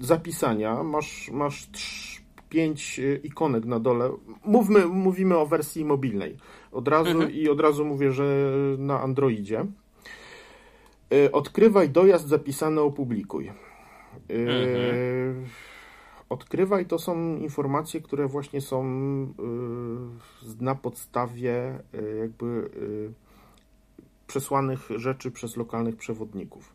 zapisania, masz, masz trz, pięć yy, ikonek na dole. Mówmy, mówimy o wersji mobilnej. Od razu mhm. i od razu mówię, że na Androidzie. E, odkrywaj dojazd zapisany, opublikuj. E, mhm. Odkrywaj to są informacje, które właśnie są e, na podstawie jakby przesłanych rzeczy przez lokalnych przewodników.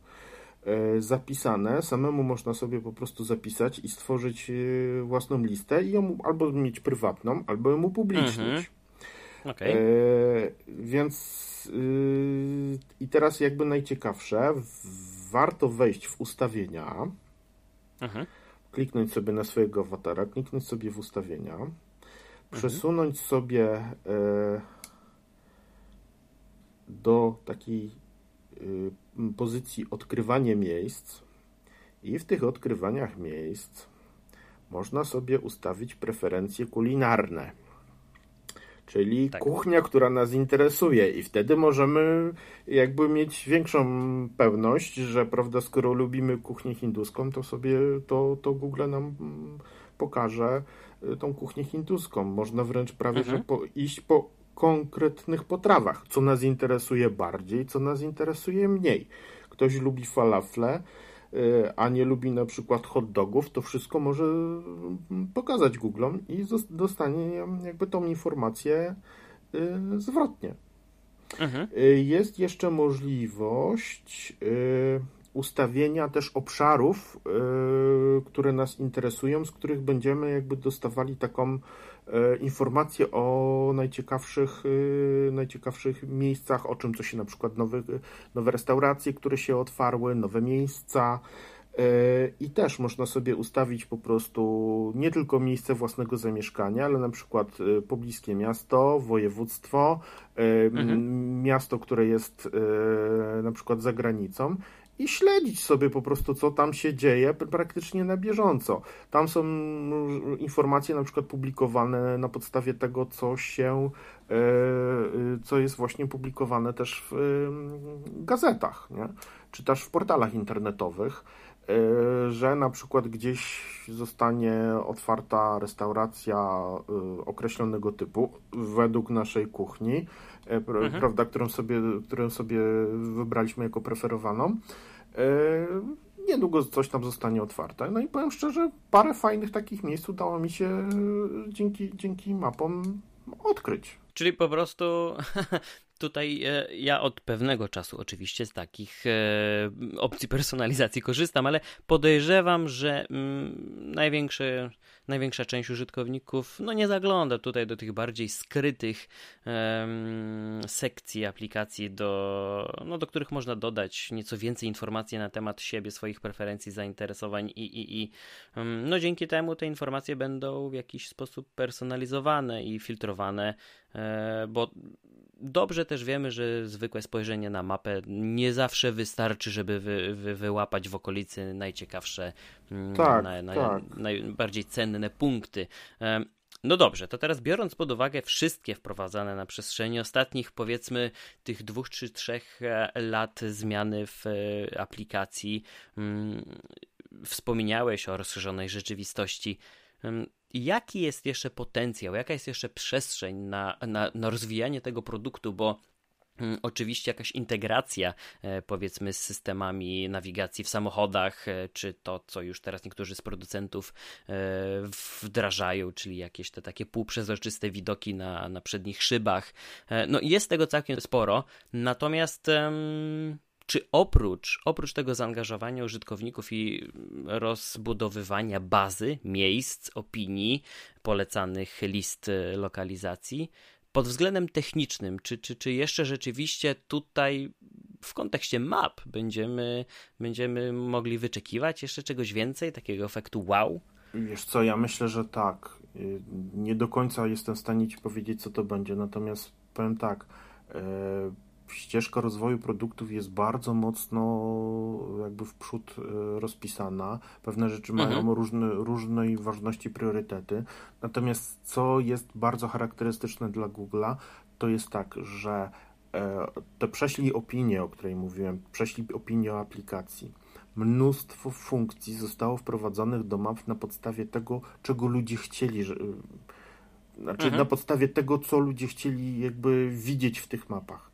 Zapisane, samemu można sobie po prostu zapisać i stworzyć własną listę i ją albo mieć prywatną, albo ją upublicznić. Mhm. Okay. Więc Yy, I teraz jakby najciekawsze, warto wejść w ustawienia, mhm. kliknąć sobie na swojego awatara, kliknąć sobie w ustawienia, mhm. przesunąć sobie e, do takiej e, pozycji odkrywanie miejsc i w tych odkrywaniach miejsc można sobie ustawić preferencje kulinarne czyli tak. kuchnia, która nas interesuje i wtedy możemy jakby mieć większą pewność, że prawda, skoro lubimy kuchnię hinduską, to sobie to, to Google nam pokaże y, tą kuchnię hinduską. Można wręcz prawie mhm. że po, iść po konkretnych potrawach, co nas interesuje bardziej, co nas interesuje mniej. Ktoś lubi falafle, a nie lubi na przykład hot dogów, to wszystko może mm, pokazać Googlom i dostanie jakby tą informację y, zwrotnie. Mhm. Y, jest jeszcze możliwość ustawienia też obszarów, które nas interesują, z których będziemy jakby dostawali taką informacje o najciekawszych, e, najciekawszych miejscach, o czym co się na przykład nowe, nowe restauracje, które się otwarły, nowe miejsca. E, I też można sobie ustawić po prostu nie tylko miejsce własnego zamieszkania, ale na przykład pobliskie miasto, województwo, mhm. miasto, które jest na przykład za granicą i śledzić sobie po prostu, co tam się dzieje praktycznie na bieżąco. Tam są informacje na przykład publikowane na podstawie tego, co się, e, e, co jest właśnie publikowane też w gazetach, nie? czy też w portalach internetowych, że na przykład gdzieś zostanie otwarta restauracja określonego typu według naszej kuchni, mhm. prawda, którą sobie, którą sobie wybraliśmy jako preferowaną. Niedługo coś tam zostanie otwarte. No i powiem szczerze, parę fajnych takich miejsc udało mi się dzięki, dzięki mapom odkryć. Czyli po prostu tutaj e, ja od pewnego czasu oczywiście z takich e, opcji personalizacji korzystam, ale podejrzewam, że mm, największe, największa część użytkowników no nie zagląda tutaj do tych bardziej skrytych sekcji aplikacji, do, no, do których można dodać nieco więcej informacji na temat siebie, swoich preferencji, zainteresowań i, i, i no dzięki temu te informacje będą w jakiś sposób personalizowane i filtrowane, e, bo dobrze też wiemy, że zwykłe spojrzenie na mapę nie zawsze wystarczy, żeby wy, wy, wyłapać w okolicy najciekawsze, mm, tak, na, na, tak. najbardziej cenne punkty. No dobrze, to teraz biorąc pod uwagę wszystkie wprowadzane na przestrzeni ostatnich, powiedzmy, tych dwóch czy trzech e, lat zmiany w e, aplikacji, mm, wspomniałeś o rozszerzonej rzeczywistości. Jaki jest jeszcze potencjał, jaka jest jeszcze przestrzeń na, na, na rozwijanie tego produktu, bo mm, Oczywiście jakaś integracja, e, powiedzmy, z systemami nawigacji w samochodach, e, czy to, co już teraz niektórzy z producentów e, wdrażają, czyli jakieś te takie półprzezroczyste widoki na, na przednich szybach. No, jest tego całkiem sporo, natomiast czy oprócz, oprócz tego zaangażowania użytkowników i rozbudowywania bazy, miejsc, opinii, polecanych list e, lokalizacji, pod względem technicznym, czy, czy, czy jeszcze rzeczywiście tutaj w kontekście map będziemy, będziemy mogli wyczekiwać jeszcze czegoś więcej, takiego efektu wow? Wiesz co, ja myślę, że tak. Y, nie do końca jestem w stanie Ci powiedzieć, co to będzie, natomiast powiem tak. E, ścieżka rozwoju produktów jest bardzo mocno jakby w przód e, rozpisana. Pewne rzeczy mhm. mają różne, różnej ważności priorytety. Natomiast co jest bardzo charakterystyczne dla Google'a, to jest tak, że e, te prześlij opinię, o której mówiłem, prześlij opinię o aplikacji. Mnóstwo funkcji zostało wprowadzonych do map na podstawie tego, czego ludzie chcieli, że, znaczy mhm. na podstawie tego, co ludzie chcieli jakby widzieć w tych mapach.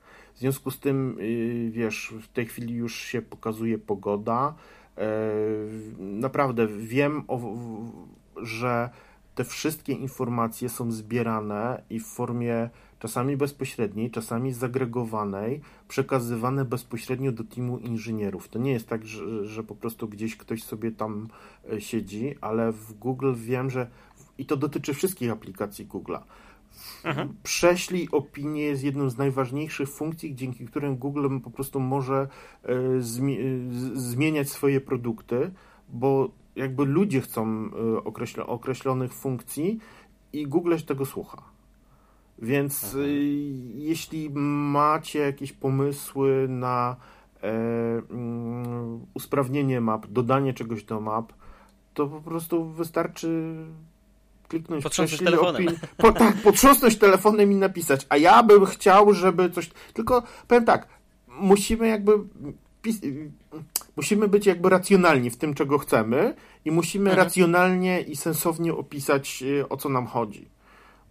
Związku z tym, y, wiesz, w tej chwili już się pokazuje pogoda. E, naprawdę wiem, że te wszystkie informacje są zbierane i w formie czasami bezpośredniej, czasami zagregowanej, przekazywane bezpośrednio do teamu inżynierów. To nie jest tak, że, że po prostu gdzieś ktoś sobie tam e, siedzi, ale w Google wiem, że i to dotyczy wszystkich aplikacji Google'a. Mhm. Prześlij opinię jest jedną z najważniejszych funkcji, dzięki którym Google po prostu może e, e, zmieniać swoje produkty, bo jakby ludzie chcą e, określonych funkcji i Google się tego słucha. Więc mhm. jeśli macie jakieś pomysły na mm, usprawnienie map, dodanie czegoś do map, to po prostu wystarczy kliknąć Potrząsnąć telefonem. Po, tak, potrząsnąć telefonem i napisać. A ja bym chciał, żeby coś. Tylko powiem tak, musimy jakby. Musimy być jakby racjonalni w tym, czego chcemy, i musimy mhm. racjonalnie i sensownie opisać, y, o co nam chodzi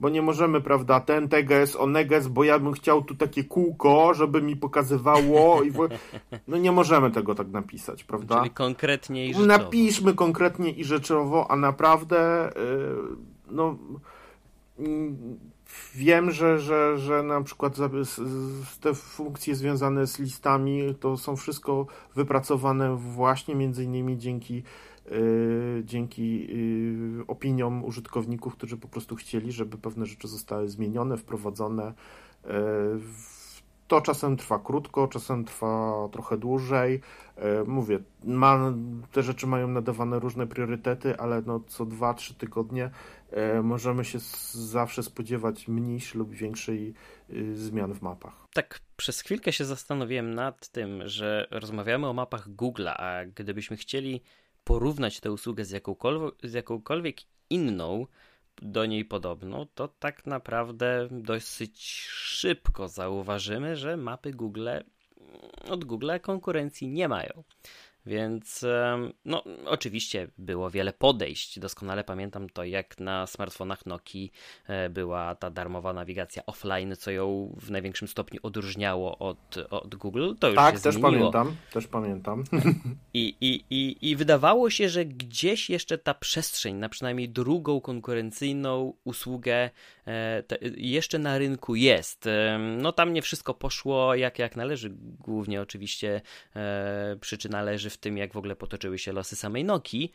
bo nie możemy, prawda, ten teges, oneges, bo ja bym chciał tu takie kółko, żeby mi pokazywało i w... no nie możemy tego tak napisać, prawda? Czyli konkretnie i rzeczowo. Napiszmy konkretnie i rzeczowo, a naprawdę yy no wiem, że, że, że na przykład te funkcje związane z listami to są wszystko wypracowane właśnie między innymi dzięki Yy, dzięki yy, opiniom użytkowników, którzy po prostu chcieli, żeby pewne rzeczy zostały zmienione, wprowadzone. To czasem trwa krótko, czasem trwa trochę dłużej. E, mówię, ma, te rzeczy mają nadawane różne priorytety, ale no co 2-3 tygodnie e, możemy się zawsze spodziewać mniejszej lub większej y, zmian w mapach. Tak, przez chwilkę się zastanowiłem nad tym, że rozmawiamy o mapach Google'a, a gdybyśmy chcieli porównać tę usługę z jakąkolwiek, z jakąkolwiek inną, do niej podobną, to tak naprawdę dosyć szybko zauważymy, że mapy Google od Google konkurencji nie mają. Więc no, oczywiście było wiele podejść. Doskonale pamiętam to, jak na smartfonach Nokii e, była ta darmowa nawigacja offline, co ją w największym stopniu odróżniało od, od Google. To już tak, też zmieniło. pamiętam, też pamiętam. I, i, i, I wydawało się, że gdzieś jeszcze ta przestrzeń na przynajmniej drugą konkurencyjną usługę e, jeszcze na rynku jest. No tam nie wszystko poszło jak, jak należy. Głównie oczywiście e, przyczyna leży w tym, jak w ogóle potoczyły się losy samej Nokii.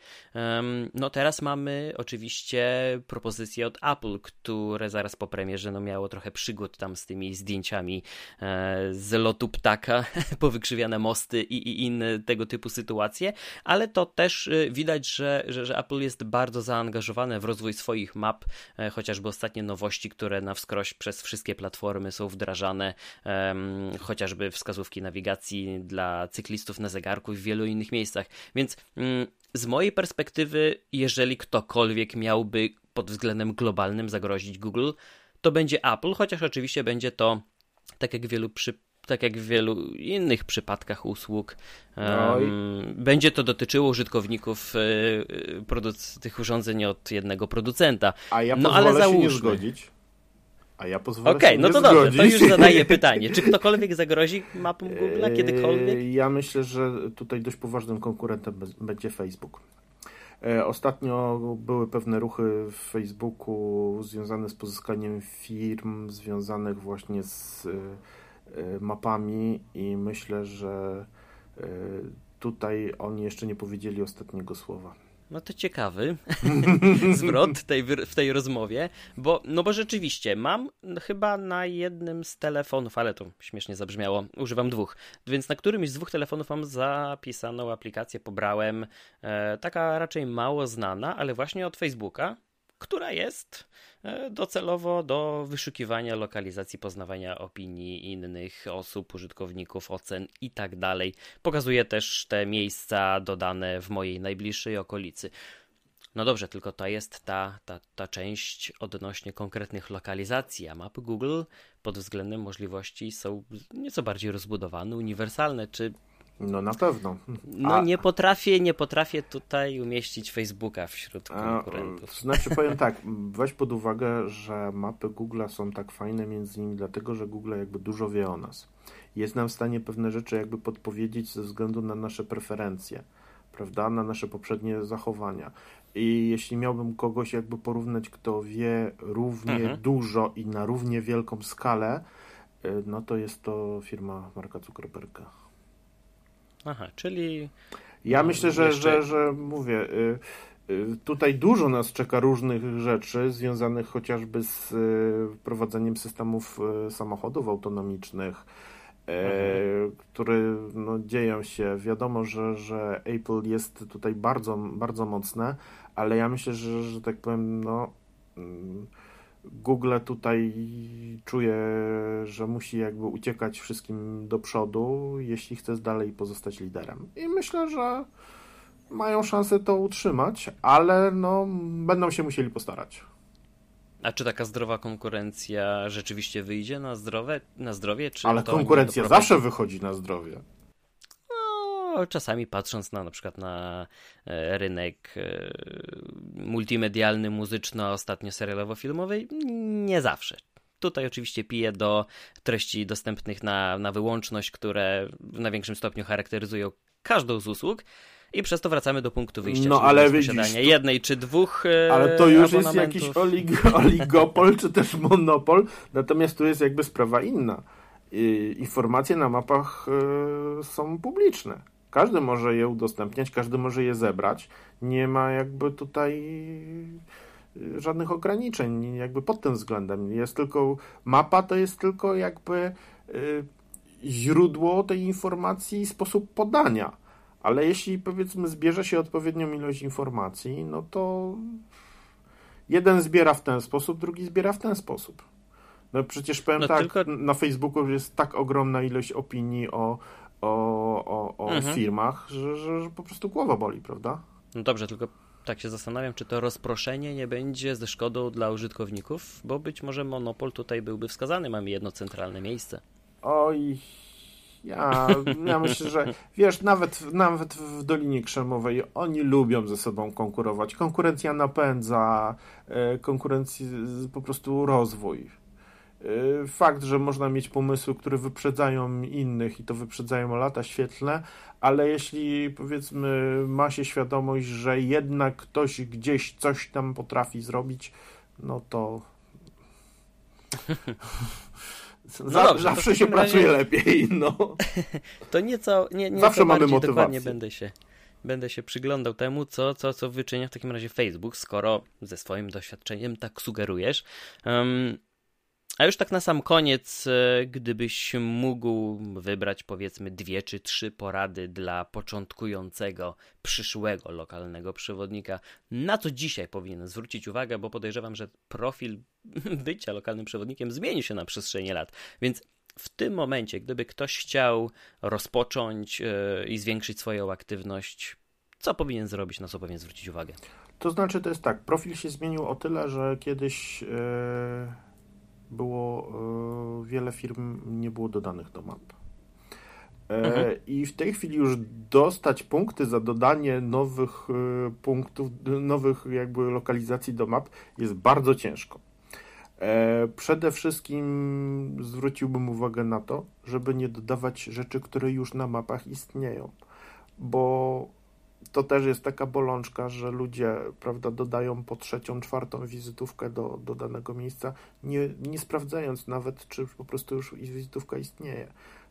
No teraz mamy oczywiście propozycje od Apple, które zaraz po premierze no, miało trochę przygód tam z tymi zdjęciami e, z lotu ptaka, powykrzywiane mosty i, i inne tego typu sytuacje, ale to też e, widać, że, że, że Apple jest bardzo zaangażowane w rozwój swoich map, e, chociażby ostatnie nowości, które na wskroś przez wszystkie platformy są wdrażane, chociażby wskazówki nawigacji dla cyklistów na zegarku i wielu innych miejscach. Więc mm, z mojej perspektywy, jeżeli ktokolwiek miałby pod względem globalnym zagrozić Google, to będzie Apple, chociaż oczywiście będzie to tak jak wielu przy, tak jak w wielu innych przypadkach usług, um, będzie to dotyczyło użytkowników y, tych urządzeń od jednego producenta. A ja no, ale załóżmy, się nie zgodzić. A ja pozwolę Okej, okay, no to zgodzić. dobrze, to już zadaję pytanie. Czy ktokolwiek zagrozi mapą Google eee, kiedykolwiek? Ja myślę, że tutaj dość poważnym konkurentem będzie Facebook. E, ostatnio były pewne ruchy w Facebooku związane z pozyskaniem firm, związanych właśnie z e, e, mapami i myślę, że tutaj oni jeszcze nie powiedzieli ostatniego słowa. No to ciekawy zwrot tej, w tej rozmowie, bo, no bo rzeczywiście mam chyba na jednym z telefonów, ale to śmiesznie zabrzmiało, używam dwóch, więc na którymś z dwóch telefonów mam zapisaną aplikację, pobrałem, e, taka raczej mało znana, ale właśnie od Facebooka, która jest e, docelowo do wyszukiwania lokalizacji, poznawania opinii innych osób, użytkowników, ocen i tak dalej. Pokazuje też te miejsca dodane w mojej najbliższej okolicy. No dobrze, tylko to jest ta, ta, ta część odnośnie konkretnych lokalizacji, a mapy Google pod względem możliwości są nieco bardziej rozbudowane, uniwersalne. Czy no na pewno. No A... nie potrafię, nie potrafię tutaj umieścić Facebooka wśród konkurentów. A, znaczy powiem tak, weź pod uwagę, że mapy Google są tak fajne między innymi dlatego, że Google jakby dużo wie o nas. Jest nam w stanie pewne rzeczy jakby podpowiedzieć ze względu na nasze preferencje, prawda, na nasze poprzednie zachowania. I jeśli miałbym kogoś jakby porównać, kto wie równie mhm. dużo i na równie wielką skalę, y, no to jest to firma Marka Zuckerberga. Aha, czyli. Ja no, myślę, że, jeszcze... że, że mówię. Y, y, tutaj dużo nas czeka różnych rzeczy związanych chociażby z y, prowadzeniem systemów samochodów autonomicznych, mhm. które no, dzieją się. Wiadomo, że, że Apple jest tutaj bardzo, bardzo mocne, ale ja myślę, że, że tak powiem, no mm, Google tutaj czuje, że musi jakby uciekać wszystkim do przodu, jeśli chce dalej pozostać liderem. I myślę, że mają szansę to utrzymać, ale no, będą się musieli postarać. A czy taka zdrowa konkurencja rzeczywiście wyjdzie na, zdrowe, na zdrowie? Czy ale konkurencja zawsze wychodzi na zdrowie czasami patrząc na na przykład na e, rynek e, multimedialny, muzyczno, ostatnio serialowo-filmowy, nie zawsze. Tutaj oczywiście piję do treści dostępnych na, na wyłączność, które w największym stopniu charakteryzują każdą z usług. I przez to wracamy do punktu wyjścia. No ale widzisz, to... jednej czy dwóch. E, ale to już jest jakiś olig oligopol, czy też monopol. Natomiast tu jest jakby sprawa inna. Informacje na mapach są publiczne. Każdy może je udostępniać, każdy może je zebrać. Nie ma jakby tutaj y, żadnych ograniczeń, jakby pod tym względem. Jest tylko mapa, to jest tylko jakby y, źródło tej informacji i sposób podania. Ale jeśli powiedzmy zbierze się odpowiednią ilość informacji, no to jeden zbiera w ten sposób, drugi zbiera w ten sposób. No przecież powiem no tak, tylko... na Facebooku jest tak ogromna ilość opinii o, o, o, o mhm. firmach, że, że, że po prostu głowa boli, prawda? No dobrze, tylko tak się zastanawiam, czy to rozproszenie nie będzie ze szkodą dla użytkowników, bo być może monopol tutaj byłby wskazany, mamy jedno centralne miejsce. Oj, ja, ja myślę, że wiesz, nawet, nawet w Dolinie Krzemowej oni lubią ze sobą konkurować. Konkurencja napędza, e, konkurencji po prostu rozwój. Y, fakt, że można mieć pomysły, które wyprzedzają innych i to wyprzedzają lata świetlne, ale jeśli powiedzmy ma się świadomość, że jednak ktoś gdzieś coś tam potrafi zrobić, no to no dobrze, zawsze się pracuje razie... lepiej, no. To nieco, nie, zawsze mamy motywację. dokładnie będę się, będę się przyglądał temu, co, co, co wyczynia w takim razie Facebook, skoro ze swoim doświadczeniem tak sugerujesz. Um, a już tak na sam koniec, e, gdybyś mógł wybrać powiedzmy dwie czy trzy porady dla początkującego, przyszłego lokalnego przewodnika, na co dzisiaj powinien zwrócić uwagę, bo podejrzewam, że profil bycia lokalnym przewodnikiem zmieni się na przestrzeni lat. Więc w tym momencie, gdyby ktoś chciał rozpocząć e, i zwiększyć swoją aktywność, co powinien zrobić, na co powinien zwrócić uwagę? To znaczy, to jest tak, profil się zmienił o tyle, że kiedyś. Yy było e, wiele firm nie było dodanych do map. E, mhm. I w tej chwili już dostać punkty za dodanie nowych e, punktów, nowych jakby lokalizacji do map jest bardzo ciężko. Przede wszystkim zwróciłbym uwagę na to, żeby nie dodawać rzeczy, które już na mapach istnieją, bo to też jest taka bolączka, że ludzie, prawda, dodają po trzecią, czwartą wizytówkę do, do danego miejsca, nie, nie sprawdzając nawet, czy po prostu już wizytówka istnieje.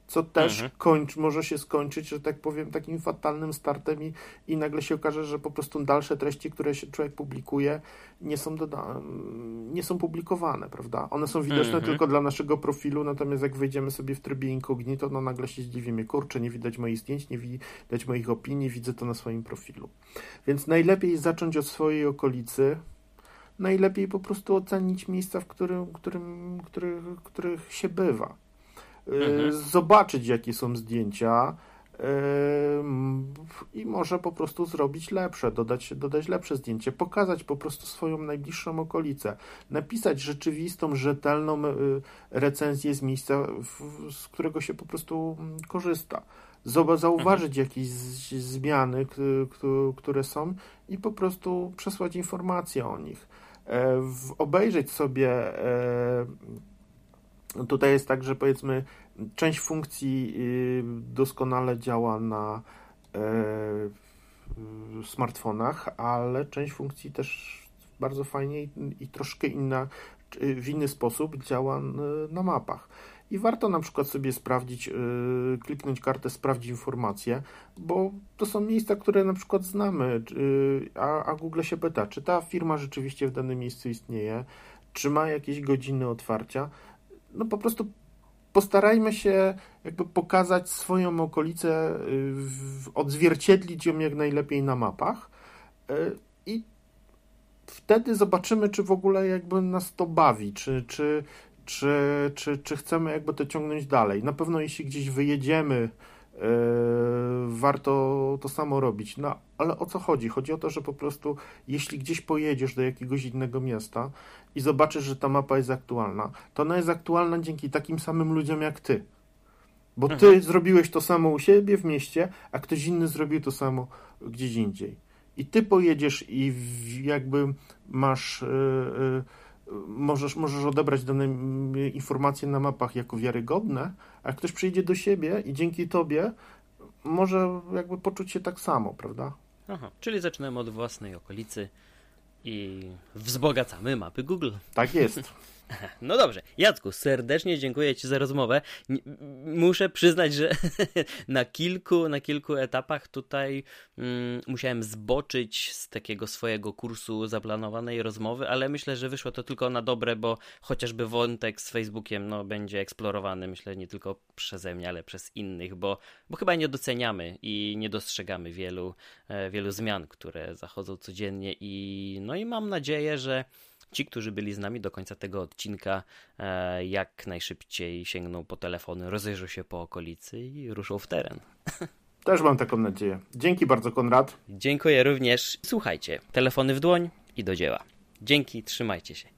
Co też mhm. kończ, może się skończyć, że tak powiem, takim fatalnym startem i, i nagle się okaże, że po prostu dalsze treści, które się człowiek publikuje, nie są, doda- nie są publikowane, prawda? One są widoczne mhm. tylko dla naszego profilu, natomiast jak wejdziemy sobie w trybie incognito, no nagle się zdziwimy, kurczę, nie widać moich zdjęć, nie widać moich opinii, widzę to na swoim profilu. Więc najlepiej zacząć od swojej okolicy, najlepiej po prostu ocenić miejsca, w którym, którym, których, których się bywa mhm. zobaczyć, jakie są zdjęcia i może po prostu zrobić lepsze, dodać, dodać lepsze zdjęcie, pokazać po prostu swoją najbliższą okolicę, napisać rzeczywistą, rzetelną y, recenzję z miejsca, z którego się po prostu mm, korzysta. Zauważyć mhm. jakieś zmiany, które są i po prostu przesłać informacje o nich. E, obejrzeć sobie e, Tutaj jest tak, że powiedzmy część funkcji y, doskonale działa na e, smartfonach, ale część funkcji też bardzo fajnie i troszkę inna, w inny sposób działa na mapach. I warto na przykład sobie sprawdzić, y, kliknąć kartę sprawdź informacje, bo to są miejsca, które na przykład znamy, a, a Google się pyta, czy ta firma rzeczywiście w danym miejscu istnieje, czy ma jakieś godziny otwarcia, no po prostu postarajmy się jakby pokazać swoją okolicę, y, odzwierciedlić ją jak najlepiej na mapach y, i wtedy zobaczymy, czy w ogóle jakby nas to bawi, czy, czy, czy, czy, czy chcemy jakby to ciągnąć dalej. Na pewno jeśli gdzieś wyjedziemy Yy, warto to samo robić. No ale o co chodzi? Chodzi o to, że po prostu jeśli gdzieś pojedziesz do jakiegoś innego miasta i zobaczysz, że ta mapa jest aktualna, to ona jest aktualna dzięki takim samym ludziom jak ty. Bo ty mhm. zrobiłeś to samo u siebie w mieście, a ktoś inny zrobił to samo gdzieś indziej. I ty pojedziesz i jakby masz. Yy, możesz, możesz odebrać dane informacje na mapach jako wiarygodne, a ktoś przyjdzie do siebie i dzięki tobie może jakby poczuć się tak samo, prawda? Aha, czyli zaczynamy od własnej okolicy i wzbogacamy mapy Google. Tak jest. No dobrze, Jacku, serdecznie dziękuję Ci za rozmowę. Muszę przyznać, że na kilku, na kilku etapach tutaj mm, musiałem zboczyć z takiego swojego kursu zaplanowanej rozmowy, ale myślę, że wyszło to tylko na dobre, bo chociażby wątek z Facebookiem no, będzie eksplorowany, myślę, nie tylko przeze mnie, ale przez innych, bo, bo chyba nie doceniamy i nie dostrzegamy wielu, e, wielu zmian, które zachodzą codziennie i no i mam nadzieję, że ci, którzy byli z nami do końca tego odcinka, e, jak najszybciej sięgną po telefony, rozejrzą się po okolicy i ruszą w teren. Też mam taką nadzieję. Dzięki bardzo, Konrad. Dziękuję również. Słuchajcie, telefony w dłoń i do dzieła. Dzięki, trzymajcie się.